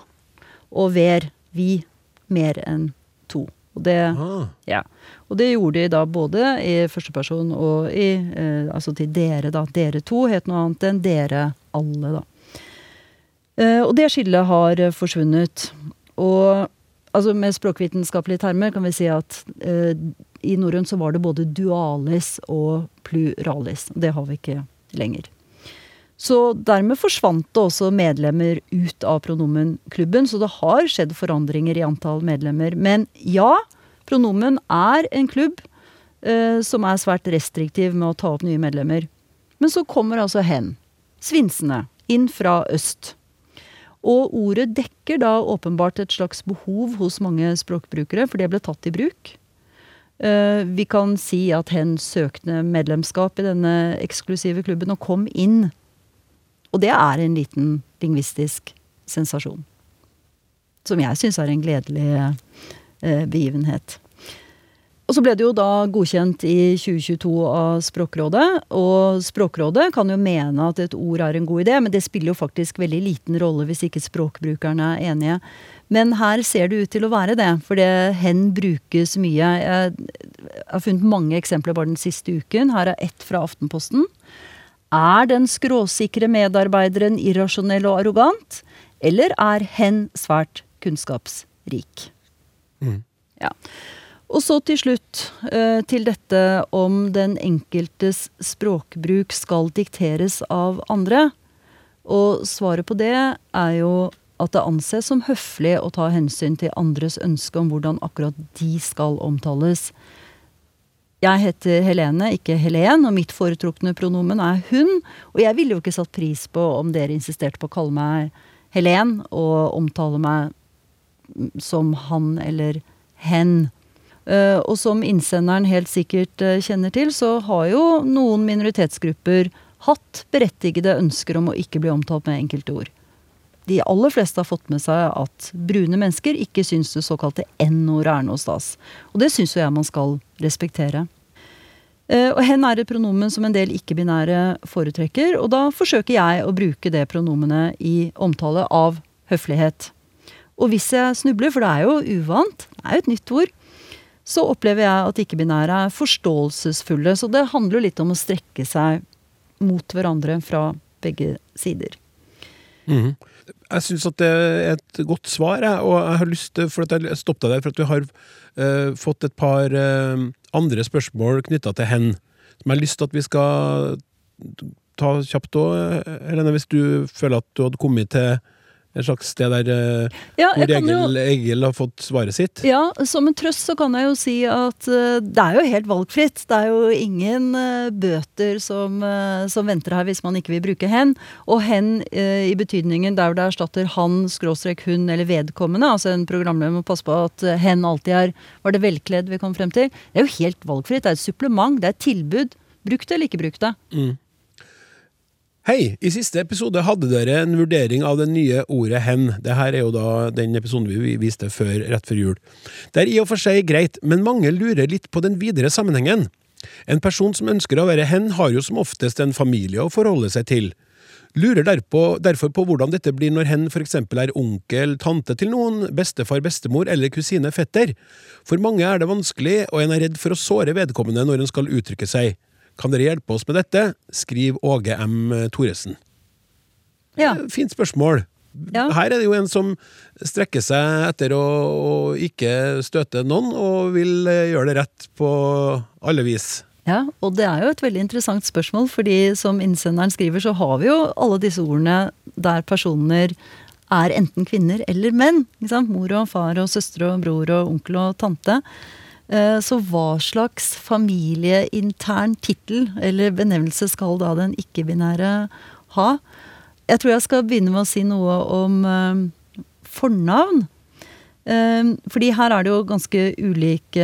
Speaker 3: og ver, vi mer enn to. Og det,
Speaker 2: Ah.
Speaker 3: ja. og det gjorde de da både i første person og i eh, Altså til dere, da. Dere to het noe annet enn dere alle, da. Eh, og det skillet har forsvunnet. Og altså med språkvitenskapelige termer kan vi si at eh, i norrønt så var det både dualis og pluralis. Det har vi ikke lenger. Så dermed forsvant det også medlemmer ut av pronomenklubben, så det har skjedd forandringer i antall medlemmer. Men ja, pronomen er en klubb eh, som er svært restriktiv med å ta opp nye medlemmer. Men så kommer altså hen, svinsene, inn fra øst. Og ordet dekker da åpenbart et slags behov hos mange språkbrukere, for det ble tatt i bruk. Eh, vi kan si at hen søkte medlemskap i denne eksklusive klubben og kom inn. Og det er en liten lingvistisk sensasjon. Som jeg syns er en gledelig eh, begivenhet. Og så ble det jo da godkjent i 2022 av Språkrådet. Og Språkrådet kan jo mene at et ord er en god idé, men det spiller jo faktisk veldig liten rolle hvis ikke språkbrukerne er enige. Men her ser det ut til å være det, for det hen brukes mye. Jeg har funnet mange eksempler bare den siste uken. Her er ett fra Aftenposten. Er den skråsikre medarbeideren irrasjonell og arrogant, eller er hen svært kunnskapsrik? Ja. Og så til slutt eh, til dette om den enkeltes språkbruk skal dikteres av andre. Og svaret på det er jo at det anses som høflig å ta hensyn til andres ønske om hvordan akkurat de skal omtales. Jeg heter Helene, ikke Helen, og mitt foretrukne pronomen er hun. Og jeg ville jo ikke satt pris på om dere insisterte på å kalle meg Helen og omtale meg som han eller hen. Uh, og som innsenderen helt sikkert uh, kjenner til, så har jo noen minoritetsgrupper hatt berettigede ønsker om å ikke bli omtalt med enkelte ord. De aller fleste har fått med seg at brune mennesker ikke syns det såkalte N-ordet er noe stas. Og det syns jo jeg man skal respektere. Uh, og hen er et pronomen som en del ikke-binære foretrekker, og da forsøker jeg å bruke det pronomenet i omtale av høflighet. Og hvis jeg snubler, for det er jo uvant, det er jo et nytt ord, så opplever jeg at ikke-binære er forståelsesfulle. Så det handler litt om å strekke seg mot hverandre fra begge sider.
Speaker 2: Mhm. Jeg syns at det er et godt svar, jeg, og jeg har lyst til for at jeg stoppet der, for at vi har uh, fått et par uh, andre spørsmål knytta til hen, som jeg har lyst til at vi skal ta kjapt òg, Helene, hvis du føler at du hadde kommet til et slags sted der eh,
Speaker 3: Ja,
Speaker 2: hvor Egil, Egil har fått svaret sitt.
Speaker 3: ja, som en trøst så kan jeg jo si at eh, det er jo helt valgfritt. Det er jo ingen eh, bøter som, som venter her hvis man ikke vil bruke hen. Og hen i betydningen der hvor det erstatter han, skråstrek hun eller vedkommende. Altså en programleder må passe på at hen alltid er Var det velkledd vi kom frem til? Det er jo helt valgfritt. Det er et supplement. Det er et tilbud. Bruk det eller ikke bruk det.
Speaker 2: Hei! I siste episode hadde dere en vurdering av det nye ordet hen. Det her er jo da den episoden vi viste før, rett før jul. Det er i og for seg greit, men mange lurer litt på den videre sammenhengen. En person som ønsker å være hen, har jo som oftest en familie å forholde seg til. Lurer derpå, derfor på hvordan dette blir når hen for eksempel er onkel, tante til noen, bestefar, bestemor eller kusine, fetter. For mange er det vanskelig, og en er redd for å såre vedkommende når en skal uttrykke seg. Kan dere hjelpe oss med dette? Skriv Åge M. Thoresen.
Speaker 3: Ja.
Speaker 2: Fint spørsmål.
Speaker 3: Ja.
Speaker 2: Her er det jo en som strekker seg etter å, å ikke støte noen, og vil eh, gjøre det rett på alle vis.
Speaker 3: Ja, og det er jo et veldig interessant spørsmål, fordi som innsenderen skriver, så har vi jo alle disse ordene der personer er enten kvinner eller menn. Mor og far og søstre og bror og onkel og tante. Eh, Så hva slags familieintern tittel eller benevnelse skal da den ikke-binære ha? Jeg tror jeg skal begynne med å si noe om eh, fornavn. Eh, Fordi her er det jo ganske ulik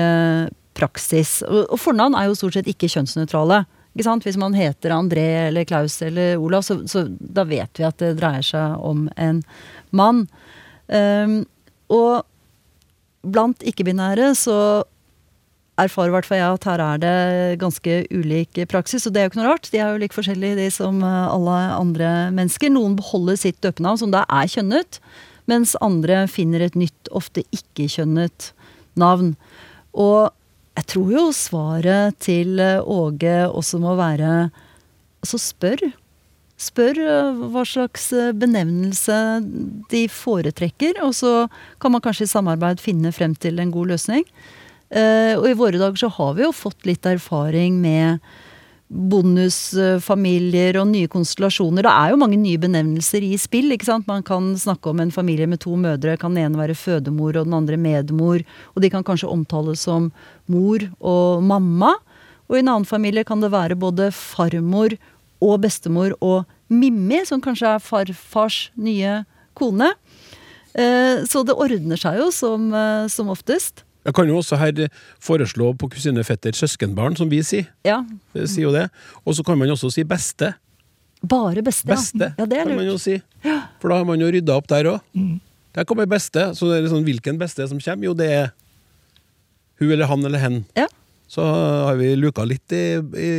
Speaker 3: praksis. Og, fornavn er jo stort sett ikke kjønnsnøytrale. Hvis man heter André eller Klaus eller Olav, så, så da vet vi at det dreier seg om en mann. Um, og blant ikke-binære så erfarer i hvert fall jeg at her er det ganske ulik praksis. Og det er jo ikke noe rart. De er jo like forskjellige, de som eh, alle andre mennesker. Noen beholder sitt døpenavn, som da er kjønnet, mens andre finner et nytt, ofte ikke-kjønnet navn. Og jeg tror jo svaret til eh, Åge også må være Altså, spør. Spør eh, hva slags benevnelse de foretrekker, og så kan man kanskje i samarbeid finne frem til en god løsning. Eh, og i våre dager så har vi jo fått litt erfaring med bonusfamilier og nye konstellasjoner. Det er jo mange nye benevnelser i spill. ikke sant? Man kan snakke om en familie med to mødre. Kan den ene være fødemor og den andre medmor. Og de kan kanskje omtales som mor og mamma. Og i en annen familie kan det være både farmor og bestemor og Mimmi, som kanskje er farfars nye kone. Eh, Så det ordner seg jo som, eh, som oftest.
Speaker 2: Jeg kan jo også her foreslå på kusine, fetter, søskenbarn, som vi sier.
Speaker 3: Ja.
Speaker 2: Sier jo det. Og så kan man også si beste.
Speaker 3: Bare beste.
Speaker 2: Beste,
Speaker 3: Ja, det er
Speaker 2: kan man jo si. For da har man jo rydda opp der òg. Der kommer beste. Så det er liksom, hvilken beste som kommer? Jo, det er hun eller han eller hen.
Speaker 3: Ja.
Speaker 2: Så har vi luka litt i, i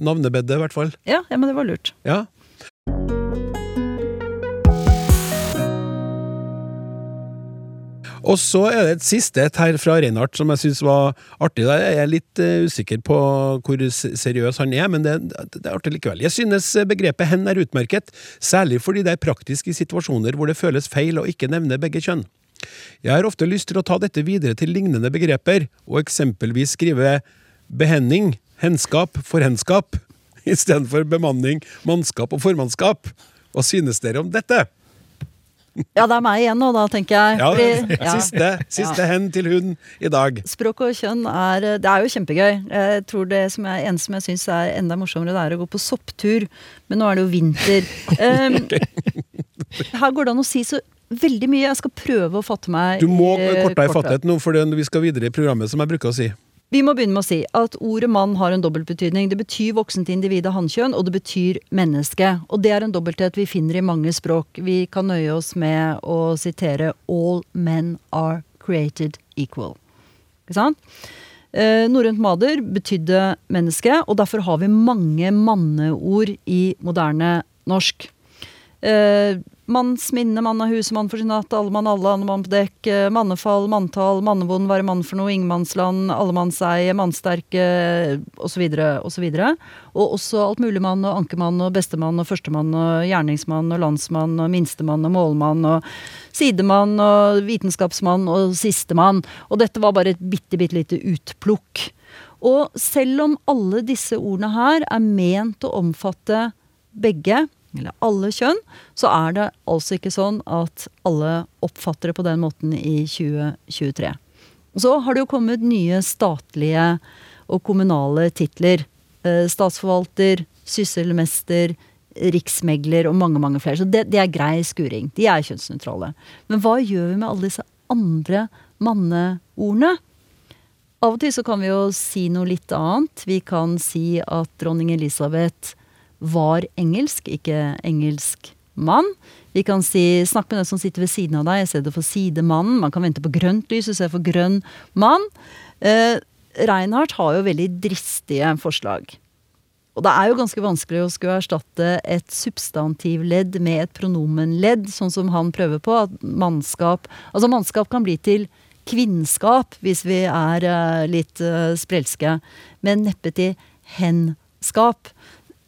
Speaker 2: navnebedet, i hvert fall.
Speaker 3: Ja, ja, men det var lurt.
Speaker 2: Ja. Og så er det et siste et her fra Reinhardt som jeg syns var artig. Der er jeg litt eh, usikker på hvor seriøs han er, men det, det er artig likevel. Jeg synes begrepet hen er utmerket, særlig fordi det er praktisk i situasjoner hvor det føles feil å ikke nevne begge kjønn. Jeg har ofte lyst til å ta dette videre til lignende begreper, og eksempelvis skrive behenning, henskap, forhenskap, [laughs] istedenfor bemanning, mannskap og formannskap. Hva synes dere om dette?
Speaker 3: Ja, det er meg igjen nå, da, tenker jeg.
Speaker 2: Ja,
Speaker 3: Fordi- [laughs] ja.
Speaker 2: Siste, siste hen til hun i dag.
Speaker 3: Språk og kjønn er Det er jo kjempegøy. Jeg tror det som jeg, eneste som jeg syns er enda morsommere, det er å gå på sopptur. Men nå er det jo vinter. [laughs] Um, her går det an å si så veldig mye. Jeg skal prøve å fatte meg
Speaker 2: Du må
Speaker 3: eh,
Speaker 2: korte deg i fattighet nå, for vi skal videre i programmet, som jeg bruker å si.
Speaker 3: Vi må begynne med å si at ordet mann har en dobbeltbetydning. Det betyr voksent individ av hannkjønn, og det betyr menneske. Og det er en dobbelthet vi finner i mange språk. Vi kan nøye oss med å sitere 'All men are created equal'. Ikke sant? Eh, norrønt mader betydde menneske, og derfor har vi mange manneord i moderne norsk. Eh, manns minne, mann av huset, mann for sin natt, alle mann alle, alle mann på dekk, eh, mannefall, manntall, mannevond, være mann for noe, ingenmannsland, allemannseie, mannsterke, osv., osv. Og også alt mulig mann og ankermann og bestemann og førstemann og gjerningsmann og landsmann og minstemann og målmann og sidemann og vitenskapsmann og sistemann. Og dette var bare et bitte, bitte lite utplukk. Og selv om alle disse ordene her er ment å omfatte begge, eller alle kjønn, så er det altså ikke sånn at alle oppfatter det på den måten i 2023. Og så har det jo kommet nye statlige og kommunale titler. Eh, Statsforvalter, sysselmester, riksmegler og mange, mange flere. Så det, det er grei skuring. De er kjønnsnøytrale. Men hva gjør vi med alle disse andre manneordene? Av og til så kan vi jo si noe litt annet. Vi kan si at dronning Elisabeth var engelsk, ikke engelsk mann. Vi kan si 'snakk med den som sitter ved siden av deg' i stedet for 'sidemannen'. Man kan vente på grønt lys i stedet for 'grønn mann'. Eh, Reinhardt har jo veldig dristige forslag. Og det er jo ganske vanskelig å skulle erstatte et substantivledd med et pronomenledd, sånn som han prøver på. At mannskap Altså, mannskap kan bli til kvinnskap, hvis vi er uh, litt uh, sprelske. Men neppe til henskap.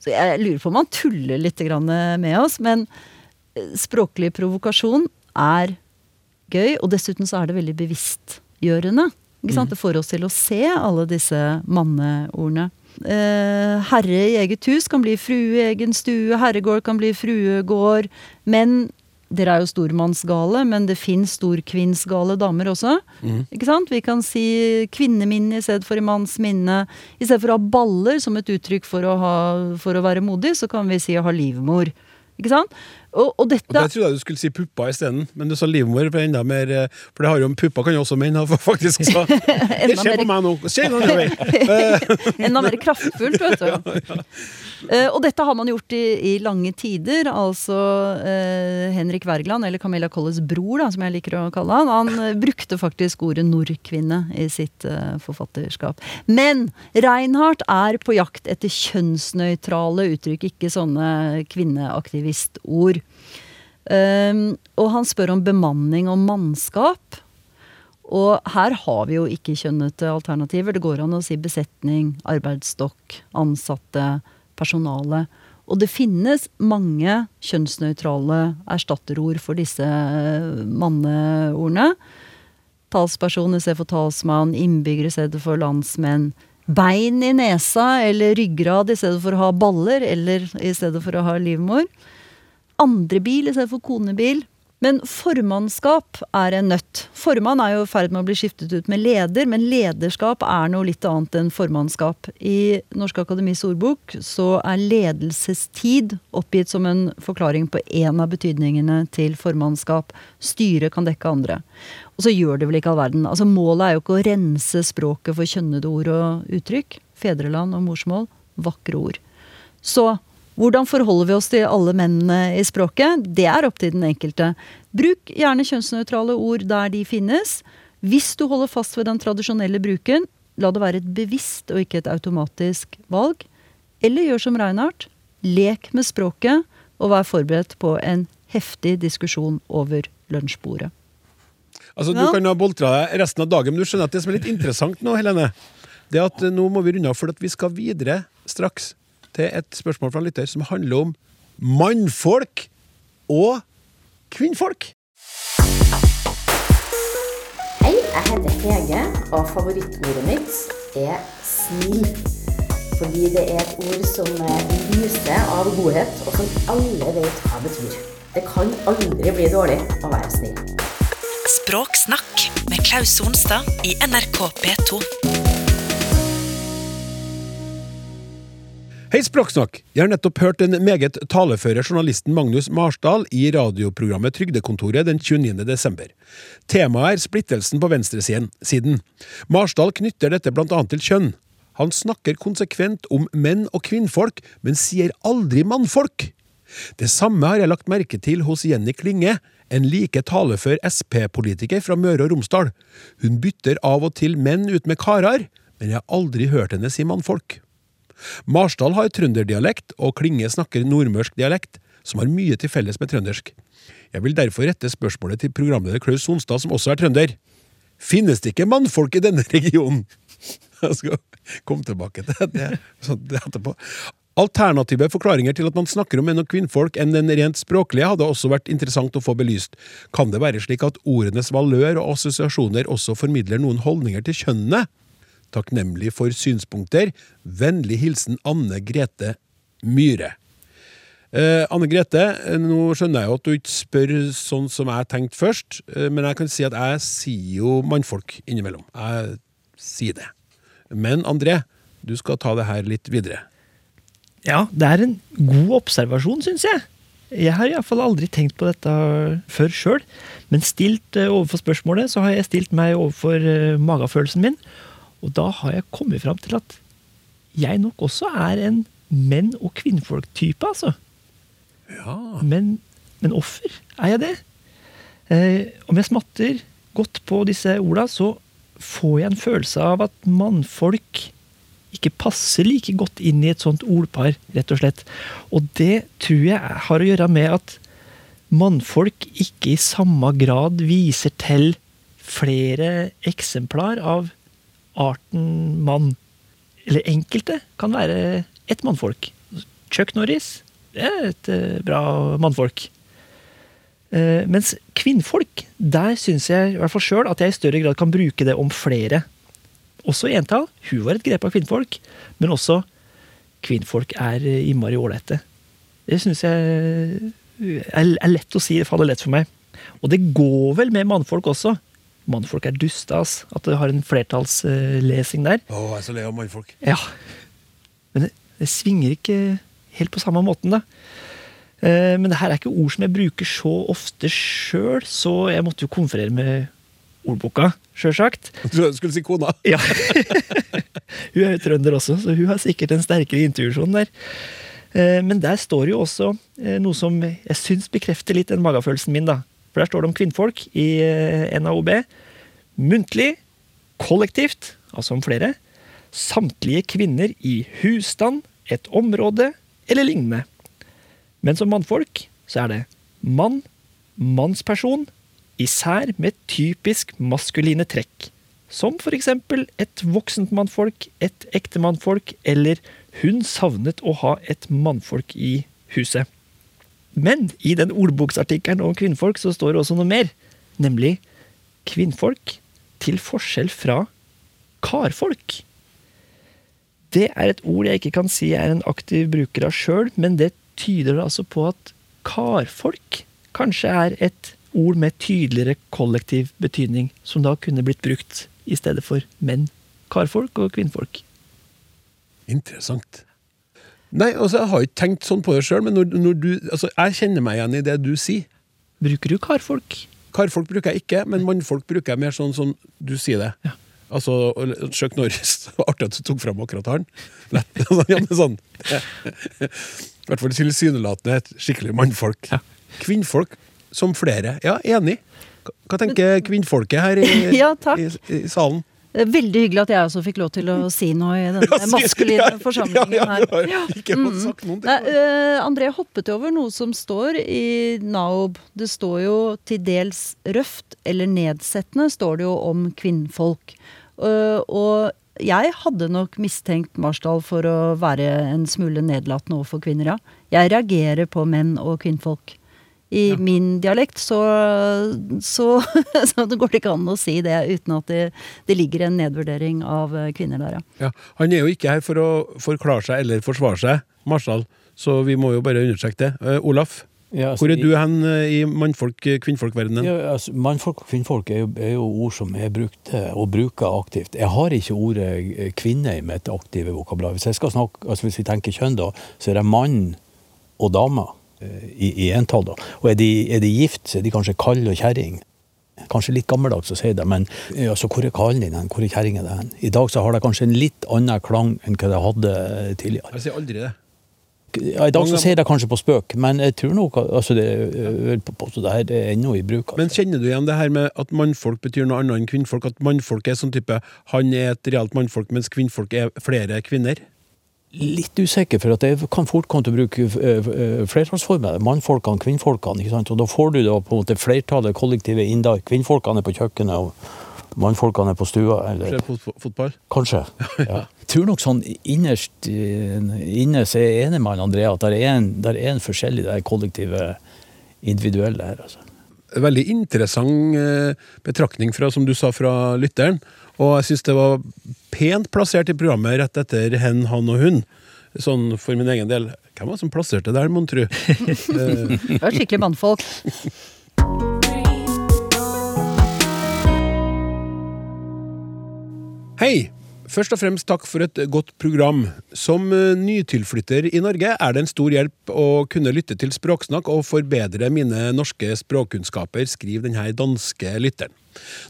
Speaker 3: Så jeg lurer på om han tuller litt med oss. Men språklig provokasjon er gøy, og dessuten så er det veldig bevisstgjørende. Mm. Det får oss til å se alle disse manneordene. Eh, herre i eget hus kan bli frue i egen stue, herregård kan bli fruegård. Men dere er jo stormannsgale, men det fins storkvinnsgale damer også. Mm. Ikke sant? Vi kan si kvinneminne i stedet for i manns minne. I stedet for å ha baller som et uttrykk for å, ha, for å være modig, så kan vi si å ha livmor. Ikke sant? Og, og dette
Speaker 2: og Der trodde jeg du skulle si puppa isteden, men du sa livmor. For enda mer eh, For det har jo puppa kan jo også menn ha, [laughs] faktisk. Så. det skjer på meg nå. [laughs]
Speaker 3: Enda mer kraftfullt, vet du. [laughs] Ja, ja. Uh, og dette har man gjort i, i lange tider. Altså uh, Henrik Wergeland, eller Camilla Colles bror, da, som jeg liker å kalle han, han uh, brukte faktisk ordet nordkvinne i sitt forfatterskap. Men Reinhardt er på jakt etter kjønnsnøytrale uttrykk, ikke sånne kvinneaktivistord. Um, og han spør om bemanning og mannskap. Og her har vi jo ikke kjønnete alternativer. Det går an å si besetning, arbeidsstokk, ansatte, personale. Og det finnes mange kjønnsnøytrale erstatterord for disse manneordene. Talsperson i stedet for talsmann, innbygger i stedet for landsmenn. Bein i nesa eller ryggrad i stedet for å ha baller eller i stedet for å ha livmor andre bil i stedet for konebil. Men formannskap er en nøtt. Formann er jo i ferd med å bli skiftet ut med leder, men lederskap er noe litt annet enn formannskap. I Norsk Akademis ordbok så er ledelsestid oppgitt som en forklaring på én av betydningene til formannskap. Styret kan dekke andre. Og så gjør det vel ikke all verden. Altså Målet er jo ikke å rense språket for kjønnede ord og uttrykk. Fedreland og morsmål. Vakre ord. Så hvordan forholder vi oss til alle mennene i språket? Det er opp til den enkelte. Bruk gjerne kjønnsnøytrale ord der de finnes. Hvis du holder fast ved den tradisjonelle bruken, la det være et bevisst og ikke et automatisk valg. Eller gjør som Reinhardt. Lek med språket, og vær forberedt på en heftig diskusjon over lunsjbordet.
Speaker 2: Altså, Du kan ha boltra deg resten av dagen, men du skjønner at det som er litt interessant nå, Helene, det er at nå må vi runde av, for at vi skal videre straks til et spørsmål fra en lytter som handler om mannfolk og kvinnfolk.
Speaker 7: Hei, jeg heter Hege, og favorittordet mitt er smil. Fordi det er et ord som lyser av godhet, og som alle vet hva betyr. Det kan aldri bli dårlig å være snill.
Speaker 1: Språksnakk med Klaus Sonstad i NRK P2.
Speaker 2: Hei, Språksnakk! Jeg har nettopp hørt den meget taleføre journalisten Magnus Marsdal i radioprogrammet Trygdekontoret den 29. desember. Temaet er splittelsen på venstresiden. Marsdal knytter dette blant annet til kjønn. Han snakker konsekvent om menn og kvinnfolk, men sier aldri mannfolk. Det samme har jeg lagt merke til hos Jenny Klinge, en like talefør Sp-politiker fra Møre og Romsdal. Hun bytter av og til menn ut med karer, men jeg har aldri hørt henne si mannfolk. Marsdal har trønderdialekt, og Klinge snakker nordmørsk dialekt, som har mye til felles med trøndersk. Jeg vil derfor rette spørsmålet til programleder Klaus Sonstad, som også er trønder. Finnes det ikke mannfolk i denne [laughs] regionen? Jeg skal komme tilbake til det, det etterpå. Alternative forklaringer til at man snakker om menn og kvinnfolk enn den rent språklige, hadde også vært interessant å få belyst. Kan det være slik at ordenes valør og assosiasjoner også formidler noen holdninger til kjønnene? Takknemlig for synspunkter. Vennlig hilsen Anne Grete Myhre. Eh, Anne Grete, nå skjønner jeg jo at du ikke spør sånn som jeg tenkte først, eh, men jeg kan si at jeg sier jo mannfolk innimellom. Jeg sier det. Men André, du skal ta det her litt videre.
Speaker 5: Ja, det er en god observasjon, syns jeg. Jeg har iallfall aldri tenkt på dette før sjøl, men stilt eh, overfor spørsmålet, så har jeg stilt meg overfor uh, magefølelsen min, og da har jeg kommet fram til at jeg nok også er en menn- og kvinnfolk-type, altså.
Speaker 2: Ja.
Speaker 5: Men, men offer, er jeg det? Eh, om jeg smatter godt på disse orda, så får jeg en følelse av at mannfolk ikke passer like godt inn i et sånt ordpar, rett og slett. Og det tror jeg har å gjøre med at mannfolk ikke i samme grad viser til flere eksemplar av arten mann. Eller enkelte kan være ett mannfolk. Chuck Norris det er et eh, bra mannfolk. Eh, mens kvinnfolk, der syns jeg i hvert fall sjøl at jeg i større grad kan bruke det om flere. Også i entall. Hun var et grep av kvinnfolk. Men også kvinnfolk er eh, innmari ålreite. Det syns jeg er, lett å si. Det faller lett for meg. Og det går vel med mannfolk også. Mannfolk er dustas. At det har en flertallslesing der.
Speaker 2: Å, jeg er så lei av mannfolk.
Speaker 5: Ja. Men det, det svinger ikke helt på samme måten, da. Eh, Men det her er ikke ord som jeg bruker så ofte sjøl, så jeg måtte jo konferere med ordboka, sjølsagt. [laughs]
Speaker 2: Du skulle si kona. [laughs]
Speaker 5: Ja. hun er jo trønder også, så hun har sikkert en sterkere intuisjon der. Eh, Men der står jo også eh, noe som jeg syns bekrefter litt den magefølelsen min, da. For der står det om kvinnfolk i eh, NAOB. Muntlig, kollektivt, altså om flere. Samtlige kvinner i husstand, et område eller lignende. Men som mannfolk så er det mann, mannsperson, især med typisk maskuline trekk. Som for eksempel et voksent mannfolk, et ekte mannfolk, eller hun savnet å ha et mannfolk i huset. Men i den ordboksartikkelen om kvinnfolk så står det også noe mer, nemlig kvinnfolk til forskjell fra karfolk. Det er et ord jeg ikke kan si jeg er en aktiv bruker av sjøl, men det tyder altså på at karfolk kanskje er et ord med tydeligere kollektiv betydning, som da kunne blitt brukt i stedet for menn. Karfolk og kvinnfolk.
Speaker 2: Interessant. Nei, altså, Jeg har ikke tenkt sånn på det sjøl, men når, når du, altså, jeg kjenner meg igjen i det du sier.
Speaker 5: Bruker du karfolk?
Speaker 2: Karfolk bruker jeg ikke, men mannfolk bruker jeg mer sånn som du sier det.
Speaker 5: Ja.
Speaker 2: Altså, Chuck Norris. [laughs] Artig at du tok fram akkurat han. [laughs] Ja, men sånn. I hvert fall tilsynelatende et skikkelig mannfolk.
Speaker 5: Ja.
Speaker 2: Kvinnfolk som flere. Ja, enig. Hva- tenker kvinnfolket her i, [laughs]
Speaker 3: Ja,
Speaker 2: i, i salen?
Speaker 3: Er Veldig hyggelig at jeg også fikk lov til å si noe i [laughs] denne
Speaker 2: ja,
Speaker 3: maskuline
Speaker 2: ja,
Speaker 3: forsamlingen
Speaker 2: ja,
Speaker 3: her.
Speaker 2: ja, du har Ikke fått sagt noen ting.
Speaker 3: Nei, øh, André hoppet over noe som står i NAOB. Det står jo til dels røft eller nedsettende står det jo om kvinnfolk. Uh, og jeg hadde nok mistenkt Marsdal for å være en smule nedlatende overfor kvinner, ja. Jeg reagerer på menn og kvinnfolk. I min dialekt så, så, [laughs] så det går det ikke an å si det uten at det, det ligger en nedvurdering av øh, kvinner der, ja.
Speaker 2: Ja, han er jo ikke her for å forklare seg eller forsvare seg, Marshall, så vi må jo bare understreke det. Uh, Olaf,
Speaker 4: Ja, altså,
Speaker 2: hvor er du hen eh, i mannfolk-kvinnfolk-verdenen?
Speaker 4: Ja, altså, mannfolk og kvinnfolk er jo, er jo ord som er brukt eh, og bruker aktivt. Jeg har ikke ordet eh, kvinne i mitt aktive vokabular. Hvis jeg skal snakke, altså hvis vi tenker kjønn, da, så er det mann og dame eh, i, i entall. da. Og er de, er de gift, så er de kanskje kall og kjerring. Kanskje litt gammeldags å si det, men ja, altså, hvor er kallen din hen? Hvor er kjerringa di hen? I dag så har det kanskje en litt annen klang enn hva det hadde tidligere.
Speaker 2: Jeg sier aldri det.
Speaker 4: Ja, I dag så sier jeg det kanskje på spøk, men jeg tror nok altså det, påstå det her er ennå i bruk. altså.
Speaker 2: Men kjenner du igjen det her med at mannfolk betyr noe annet enn kvinnfolk? At mannfolk er sånn type Han er et realt mannfolk, mens kvinnfolk er flere kvinner?
Speaker 4: Litt usikker, for at jeg kan fort komme til å bruke eh, eh, flertallsformer. Mannfolkene, kvinnfolkene. ikke sant? Og da får du da på en måte flertallet, kollektivet inn der. Kvinnfolkene er på kjøkkenet, og mannfolkene er på stua. Eller
Speaker 2: fotball?
Speaker 4: kanskje. [laughs] Ja. Jeg tror nok sånn innerst eh, inne så er jeg enig med Andrea at det er en, der er en forskjellig det er kollektive, individuelle her. altså.
Speaker 2: Veldig interessant betraktning fra, som du sa, fra lytteren. Og jeg syns det var pent plassert i programmet rett etter hen, han og hun. Sånn for min egen del. Hvem var det som plasserte det der, mon tru? [laughs]
Speaker 3: Det var skikkelig mannfolk.
Speaker 2: Hei! Først og fremst takk for et godt program. Som eh, nytilflytter i Norge er det en stor hjelp å kunne lytte til Språksnakk og forbedre mine norske språkkunnskaper, skriver denne danske lytteren.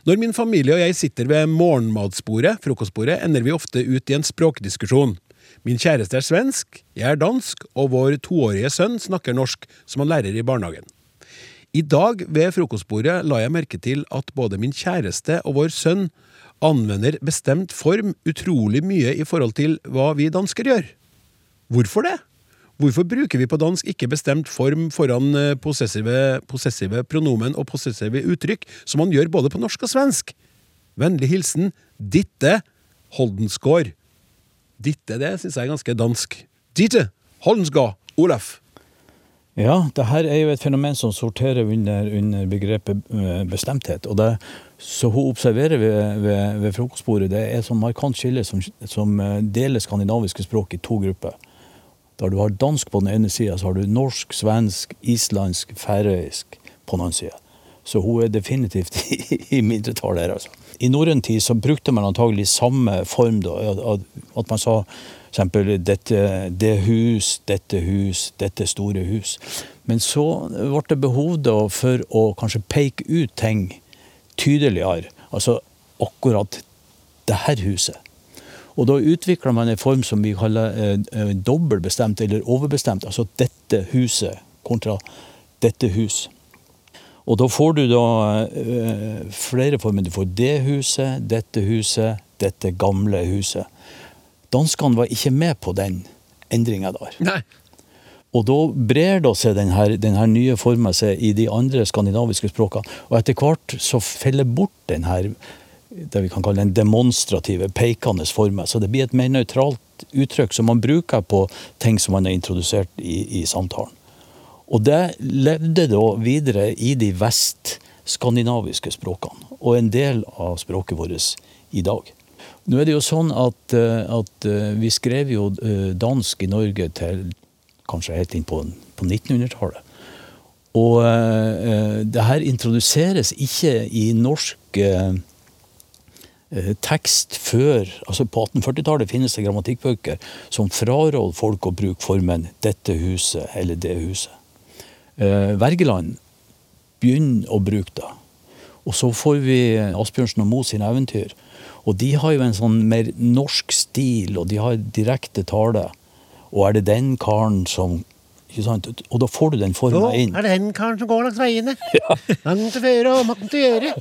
Speaker 2: Når min familie og jeg sitter ved morgenmatsbordet, frokostbordet, ender vi ofte ut i en språkdiskusjon. Min kjæreste er svensk, jeg er dansk, og vår toårige sønn snakker norsk, som han lærer i barnehagen. I dag ved frokostbordet la jeg merke til at både min kjæreste og vår sønn anvender bestemt form utrolig mye i forhold til hva vi dansker gjør. Hvorfor det? Hvorfor bruker vi på dansk ikke bestemt form foran eh, possessive, possessive pronomen og possessive uttrykk, som man gjør både på norsk og svensk? Vennlig hilsen Ditte Holdensgård. Ditte, det syns jeg er ganske dansk. Ditte Holdensgård Olaf.
Speaker 4: Ja, det her er jo et fenomen som sorterer under, under begrepet eh, bestemthet. Og det så hun observerer ved, ved, ved frokostbordet, det er et markant skille som, som eh, deler skandinaviske språk i to grupper. Der du har dansk på den ene sida, så har du norsk, svensk, islandsk, færøysk på den andre sida. Så hun er definitivt [laughs] i, mindretall her, altså. I norrøn tid så brukte man antagelig samme form, da. At, man sa eksempel dette, det hus, dette hus, dette store hus. Men så ble det behov da for å kanskje peke ut ting tydeligere. Altså akkurat det her huset. Og da utvikla man en form som vi kaller eh, eh, dobbeltbestemt eller overbestemt. Altså dette huset kontra dette hus. Og da får du da eh, flere former. Du får det huset, dette huset, dette gamle huset. Danskene var ikke med på den endringa der.
Speaker 2: Nei.
Speaker 4: Og da brer da seg denne, denne nye forma seg i de andre skandinaviske språkene. Og etter hvert så feller bort den her det vi kan kalle den demonstrative, pekende formen. Så det blir et mer nøytralt uttrykk som man bruker på ting som man har introdusert i, i samtalen. Og det levde da videre i de vestskandinaviske språkene, og en del av språket vårt i dag. Nå er det jo sånn at, eh, at eh, vi skrev jo eh, dansk i Norge til kanskje helt inn på, på 1900-tallet. Og uh, det her introduseres ikke i norsk uh, tekst før altså På 1840-tallet finnes det grammatikkbøker som fraråder folk å bruke formen 'dette huset' eller 'det huset'. Uh, Wergeland begynner å bruke det. Og så får vi Asbjørnsen og Moe sine eventyr. Og de har jo en sånn mer norsk stil, og de har direkte tale. Og er det den karen som ikke sant? Og da får du den forma inn.
Speaker 2: er det den karen som går langs veiene. [laughs] Langt til føre og makten til gjøre.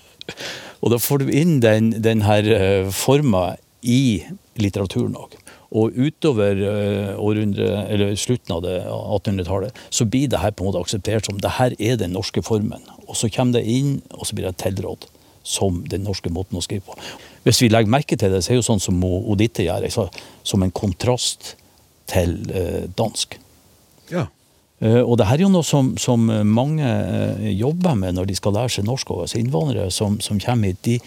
Speaker 4: Og da får du inn den, den her uh, forma i litteraturen òg. Og utover uh, århundre, eller slutten av det 1800-tallet så blir det her på en måte akseptert som det her er den norske formen. Og så kommer det inn, og så blir det tilrådd som den norske måten å skrive på. Hvis vi legger merke til det, så er det jo sånn som Oditte gjør, som en kontrast til uh, dansk.
Speaker 2: Ja.
Speaker 4: Uh, og det her er jo noe som, som mange uh, jobber med når de skal lære seg norsk. Også. innvandrere som, som kommer hit, de,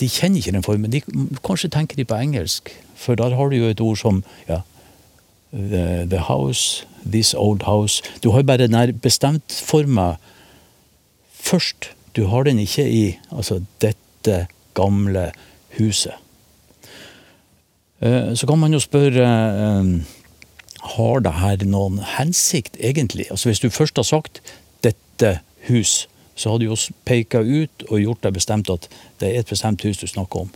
Speaker 4: de, kjenner ikke den formen. De, kanskje tenker de på engelsk, for der har du jo et ord som ja, the, the house, this old house. Du har bare den bestemt forma først. Du har den ikke i altså dette gamle huset. Så kan man jo spørre har det her noen hensikt, egentlig? Altså Hvis du først har sagt 'dette hus', så har du jo peka ut og gjort deg bestemt at det er et bestemt hus du snakker om.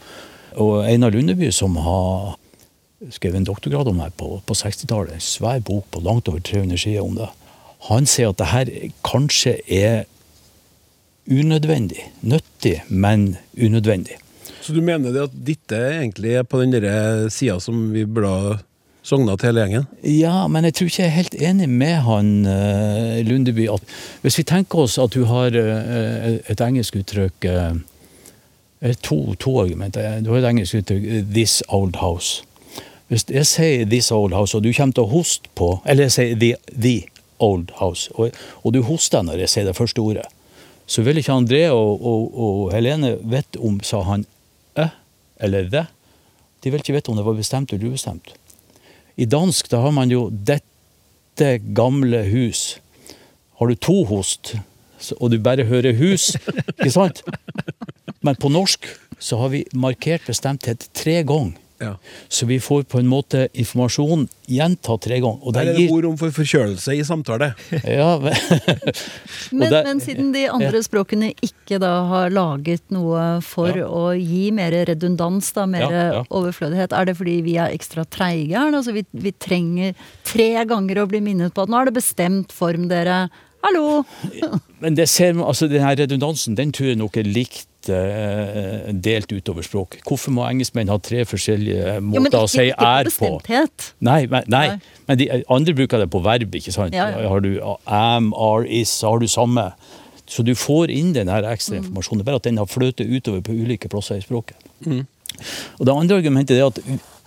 Speaker 4: Og Einar Lundeby, som har skrevet en doktorgrad om det på, på 60-tallet, en svær bok på langt over 300 sider om det, han sier at det her kanskje er unødvendig. Nyttig, men unødvendig.
Speaker 2: Så du mener at dette egentlig er på den sida som vi burde sogna til hele gjengen?
Speaker 4: Ja, men jeg tror ikke jeg er helt enig med han uh, Lundeby. At hvis vi tenker oss at du har uh, et engelsk uttrykk uh, to, to argumenter. Du har et engelsk uttrykk 'this old house'. Hvis jeg sier 'this old house', og du kommer til å hoste på Eller jeg sier 'the, the old house', og, og, du hoster når jeg sier det første ordet, så vil ikke André og, og, og Helene vite om sa han 'æ' eller 'the'. De vil ikke vite om det var bestemt eller ubestemt. I dansk da har man jo 'dette gamle hus'. Har du to host, og du bare hører 'hus', ikke sant? Men på norsk så har vi markert bestemthet tre ganger.
Speaker 2: Ja.
Speaker 4: Så vi får på en måte informasjon gjentatt tre ganger. Og det
Speaker 2: er
Speaker 4: gir,
Speaker 2: ord om for forkjølelse i samtale. [laughs]
Speaker 4: ja, men, [laughs]
Speaker 3: Men,
Speaker 4: det-
Speaker 3: men siden de andre språkene ikke da har laget noe for
Speaker 4: Ja.
Speaker 3: å gi mer redundans, da, mer
Speaker 4: Ja, ja.
Speaker 3: overflødighet, er det fordi vi er ekstra treige her? Altså vi, vi trenger tre ganger å bli minnet på at nå er det bestemt form dere Hallo!
Speaker 4: Men det ser man, altså den her redundansen den tror jeg nok er likt eh, delt utover språk. Hvorfor må engelskmenn ha tre forskjellige
Speaker 3: Jo, men
Speaker 4: måter
Speaker 3: ikke,
Speaker 4: å si er på? Nei, men, nei.
Speaker 3: Nei.
Speaker 4: men de andre bruker det på verb, ikke sant?
Speaker 3: Ja, ja.
Speaker 4: Har du am, are, is, så har du samme. Så du får inn den her ekstra
Speaker 3: Mm.
Speaker 4: informasjonen. Det bare at den har fløtet utover på ulike plasser i språket. Og det andre argumentet er at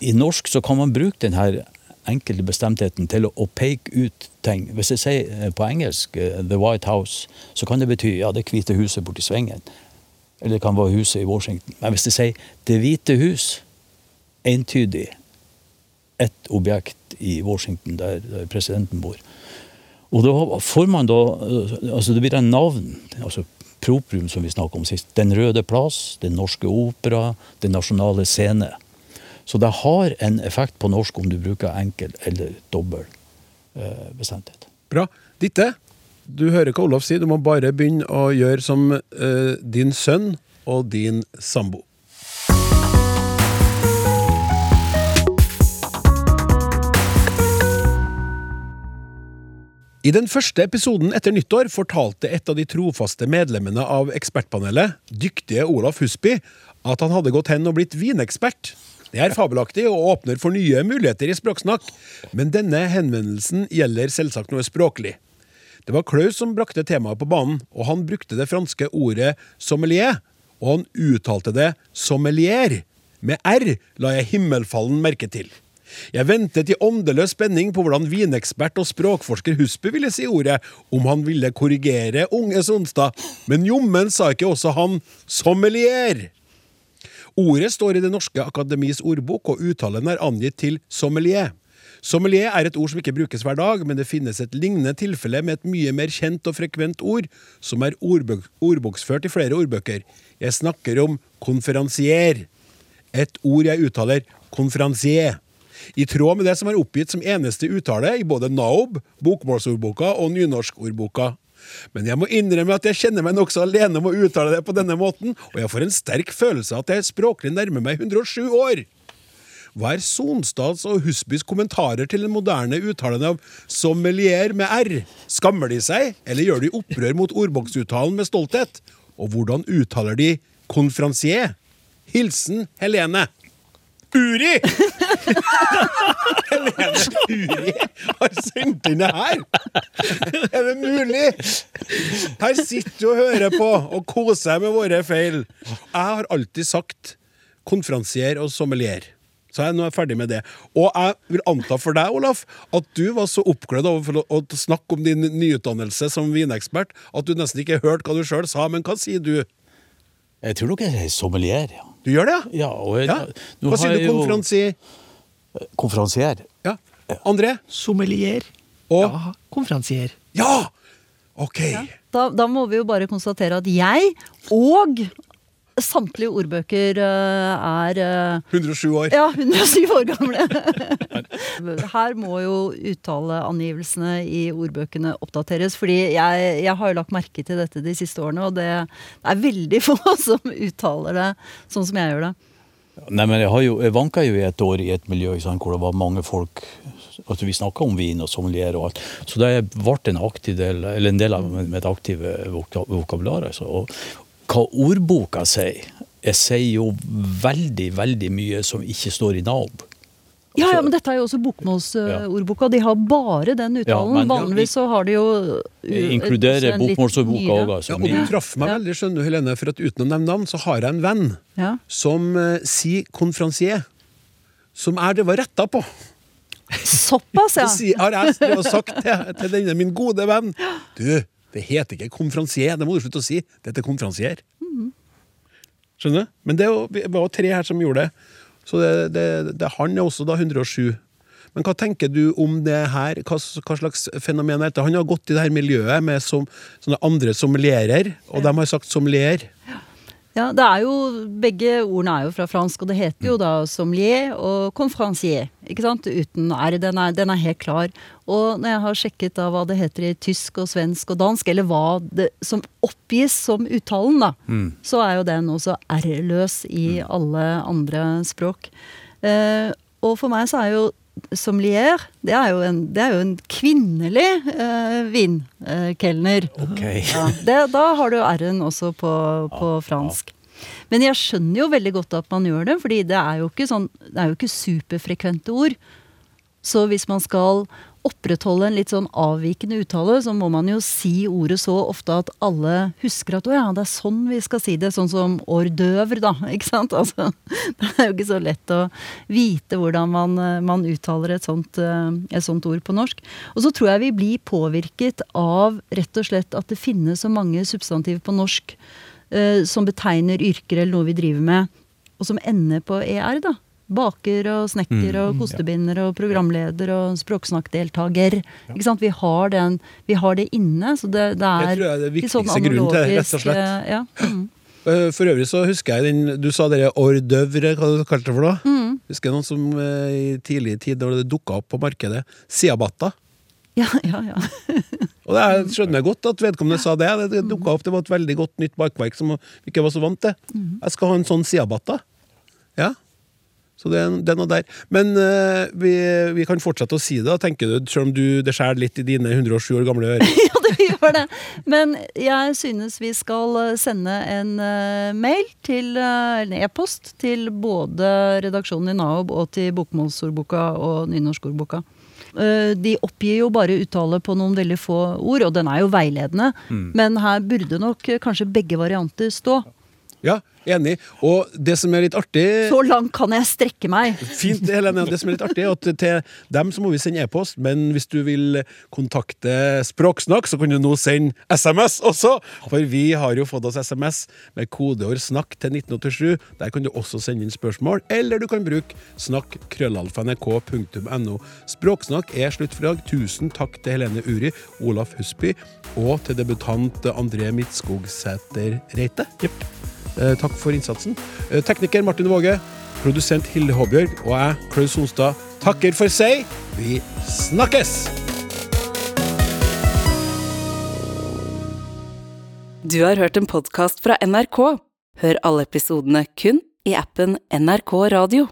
Speaker 4: i norsk så kan man bruke den her enkelte bestemtheten til å, peke ut ting. Hvis jeg sier eh, på engelsk eh, The White House, så kan det bety ja, det hvite huset borti svingen. Eller det kan være huset i Washington. Men hvis jeg sier Det hvite hus, entydig ett objekt i Washington der der presidenten bor. Og da får man da eh, Altså det blir en navn. altså Proprium, som vi snakket om sist. Den røde plass, Den norske opera, Den nasjonale scene. Så det har en effekt på norsk om du bruker enkel eller dobbel eh, bestemthet.
Speaker 2: Bra. Ditte, du hører hva Olaf sier. Du må bare begynne å gjøre som eh, din sønn og din sambo. I den første episoden etter nyttår fortalte et av de trofaste medlemmene av ekspertpanelet, dyktige Olaf Husby, at han hadde gått hen og blitt vinekspert. Det er fabelaktig og åpner for nye muligheter i språksnakk, men denne henvendelsen gjelder selvsagt noe språklig. Det var Klaus som brakte temaet på banen, og han brukte det franske ordet sommelier, og han uttalte det sommelier. Med R la jeg himmelfallen merke til. Jeg ventet i åndeløs spenning på hvordan vinekspert og språkforsker Husby ville si ordet, om han ville korrigere Unges Onsdag, men jommen sa ikke også han sommelier. Ordet står i Det norske akademis ordbok, og uttalen er angitt til sommelier. Sommelier er et ord som ikke brukes hver dag, men det finnes et lignende tilfelle med et mye mer kjent og frekvent ord, som er ordbok, ordboksført i flere ordbøker. Jeg snakker om konferansier. Et ord jeg uttaler konferansier. I tråd med det som er oppgitt som eneste uttale i både NAOB, bokmålsordboka og nynorskordboka. Men jeg må innrømme at jeg kjenner meg nokså alene om å uttale det på denne måten, og jeg får en sterk følelse av at jeg språklig nærmer meg 107 år. Hva er Sonstads og Husbys kommentarer til den moderne uttalen av sommelier med r? Skammer de seg, eller gjør de opprør mot ordboksuttalen med stolthet? Og hvordan uttaler de konferansier? Hilsen Helene. Uri! [laughs] Helene Uri har sendt inn det her! Er det mulig? Her sitter du og hører på og koser deg med våre feil. Jeg har alltid sagt konferansier og sommelier. Så jeg nå er jeg ferdig med det. Og jeg vil anta for deg, Olaf, at du var så oppglødd over å snakke om din nyutdannelse som vinekspert at du nesten ikke hørte hva du sjøl sa. Men hva sier du?
Speaker 4: Jeg tror nok jeg er sommelier, ja.
Speaker 2: Du gjør det, ja?
Speaker 4: Ja, og jeg,
Speaker 2: ja?
Speaker 4: nå
Speaker 2: Hva sier du?
Speaker 4: Konferansier? jo-
Speaker 2: Konferansier?
Speaker 4: Konferansier.
Speaker 2: Ja. André?
Speaker 5: Sommelier.
Speaker 2: Og
Speaker 5: Ja, konferansier.
Speaker 2: Ja! Ok.
Speaker 3: Da, da må vi jo bare konstatere at jeg og samtlige ordbøker eh, er eh,
Speaker 2: 107 år.
Speaker 3: ja, 107 år gamle. [laughs] Her må jo uttaleangivelsene i ordbøkene oppdateres. fordi jeg, jeg har jo lagt merke til dette de siste årene, og det er veldig få [laughs] som uttaler det sånn som jeg gjør det.
Speaker 4: Nei, men jeg, har jo, jeg vanka jo i et år i et miljø sant, hvor det var mange folk altså Vi snakka om vin og sommelier og alt. Så det ble en aktiv del, eller en del av med, aktive vokabular. Altså. Og hva ordboka sier Jeg sier jo veldig, veldig mye som ikke står i NAOB.
Speaker 3: Ja,
Speaker 4: Altså,
Speaker 3: ja, men dette er jo også bokmålsordboka. De har bare den
Speaker 4: Ja,
Speaker 3: uttalen.
Speaker 4: men-
Speaker 3: Vanligvis så har de jo uh,
Speaker 4: inkluderer bokmålsordboka òg, altså.
Speaker 2: Ja, og du traff meg
Speaker 3: Ja.
Speaker 2: veldig, skjønner du, Helene, for at uten å nevne navn, så har jeg en venn
Speaker 3: Ja.
Speaker 2: som uh, sier konferansier. Som er det var retta på.
Speaker 3: Såpass, ja.
Speaker 2: Så har jeg sagt til, til denne min gode venn Du, det heter ikke konferansier, det må du slutte å si. Det heter konferansier. Skjønner du? Men det var jo tre her som gjorde det. Så det, det, det, han er også da 107. Men hva tenker du om det her? Hva, hva slags fenomen er dette? Han har gått i det her miljøet med som, sånne andre sommelierer, og de har sagt sommelier.
Speaker 3: Ja, det er jo, Begge ordene er jo fra fransk, og det heter jo da sommelier og conferencier. Ikke sant? Uten R. Den er, den er helt klar. Og når jeg har sjekket da hva det heter i tysk og svensk og dansk, eller hva det som oppgis som uttalen, da, så er jo den også R-løs i alle andre språk. Eh, og for meg så er jo sommelier, det er jo en, det er jo en kvinnelig eh, vinkelner.
Speaker 2: Okay.
Speaker 3: Ja, det, da har du R-en også på, på fransk. Men jeg skjønner jo veldig godt at man gjør det, fordi det er jo ikke, sånn, det er jo ikke superfrekvente ord. Så hvis man skal opprettholde en litt sånn avvikende uttale, så må man jo si ordet så ofte at alle husker at å ja, det er sånn vi skal si det. Sånn som ordøver, da. [laughs] Ikke sant? Altså, [laughs] det er jo ikke så lett å vite hvordan man, eh, man uttaler et sånt, eh, et sånt ord på norsk. Og så tror jeg vi blir påvirket av rett og slett at det finnes så mange substantiver på norsk eh, som betegner yrker eller noe vi driver med, og som ender på ER, da. Baker og snekker og kostebinder og programleder og språksnakkdeltaker. Ikke sant? Vi har, den, vi har det inne, så det, det
Speaker 2: Jeg
Speaker 3: er
Speaker 2: tror det er det
Speaker 3: sånn
Speaker 2: viktigste grunnen til det, rett og slett.
Speaker 3: eh, Ja. Mm.
Speaker 2: Eh, For øvrig så husker jeg den Du sa dere hors d'oeuvre, hva du kalte det for noe?
Speaker 3: Mm.
Speaker 2: Husker jeg noen som eh, i tidlig tid, da det dukka opp på markedet, siabatta.
Speaker 3: ja, ja, ja. [laughs]
Speaker 2: Og det er, skjønner jeg godt at vedkommende sa det. Det, dukka opp, det var et veldig godt nytt bakverk som vi ikke var så vant til.
Speaker 3: Mm.
Speaker 2: Jeg skal ha en sånn siabatta. Ja. Så det, er- det er noe der. Men uh, vi, vi kan fortsette å si det, tenker du, selv om du, det skjærer litt i dine 107 år gamle ører. [laughs]
Speaker 3: ja, det gjør det. Men jeg synes vi skal eh, sende en uh, mail til uh, en e-post til både redaksjonen i NAOB og til Bokmålsordboka og Nynorskordboka. Eh, De oppgir jo bare uttale på noen veldig få ord, og den er jo veiledende. Men her burde nok kanskje begge varianter stå.
Speaker 2: Ja, enig. Og det som er litt artig
Speaker 3: Så langt kan jeg strekke meg.
Speaker 2: Fint, Helene. Det som er litt artig, er at til dem så må vi sende e-post, men hvis du vil kontakte Språksnakk, så kan du nå sende SMS også! For vi har jo fått oss SMS med kodeord 'snakk' til 1987. Der kan du også sende inn spørsmål, eller du kan bruke snakk krøllalfa.nrk.no. Språksnakk er slutt for i dag. Tusen takk til Helene Uri, Olaf Husby og til debutant André Midtskogsæter Reite. Eh, takk for innsatsen. Eh, tekniker Martin Våge, produsent Hilde Håbjørg og jeg, Klaus Sonstad, takker for seg. Vi snakkes!
Speaker 1: Du har hørt en podkast fra NRK. Hør alle episodene kun i appen NRK Radio.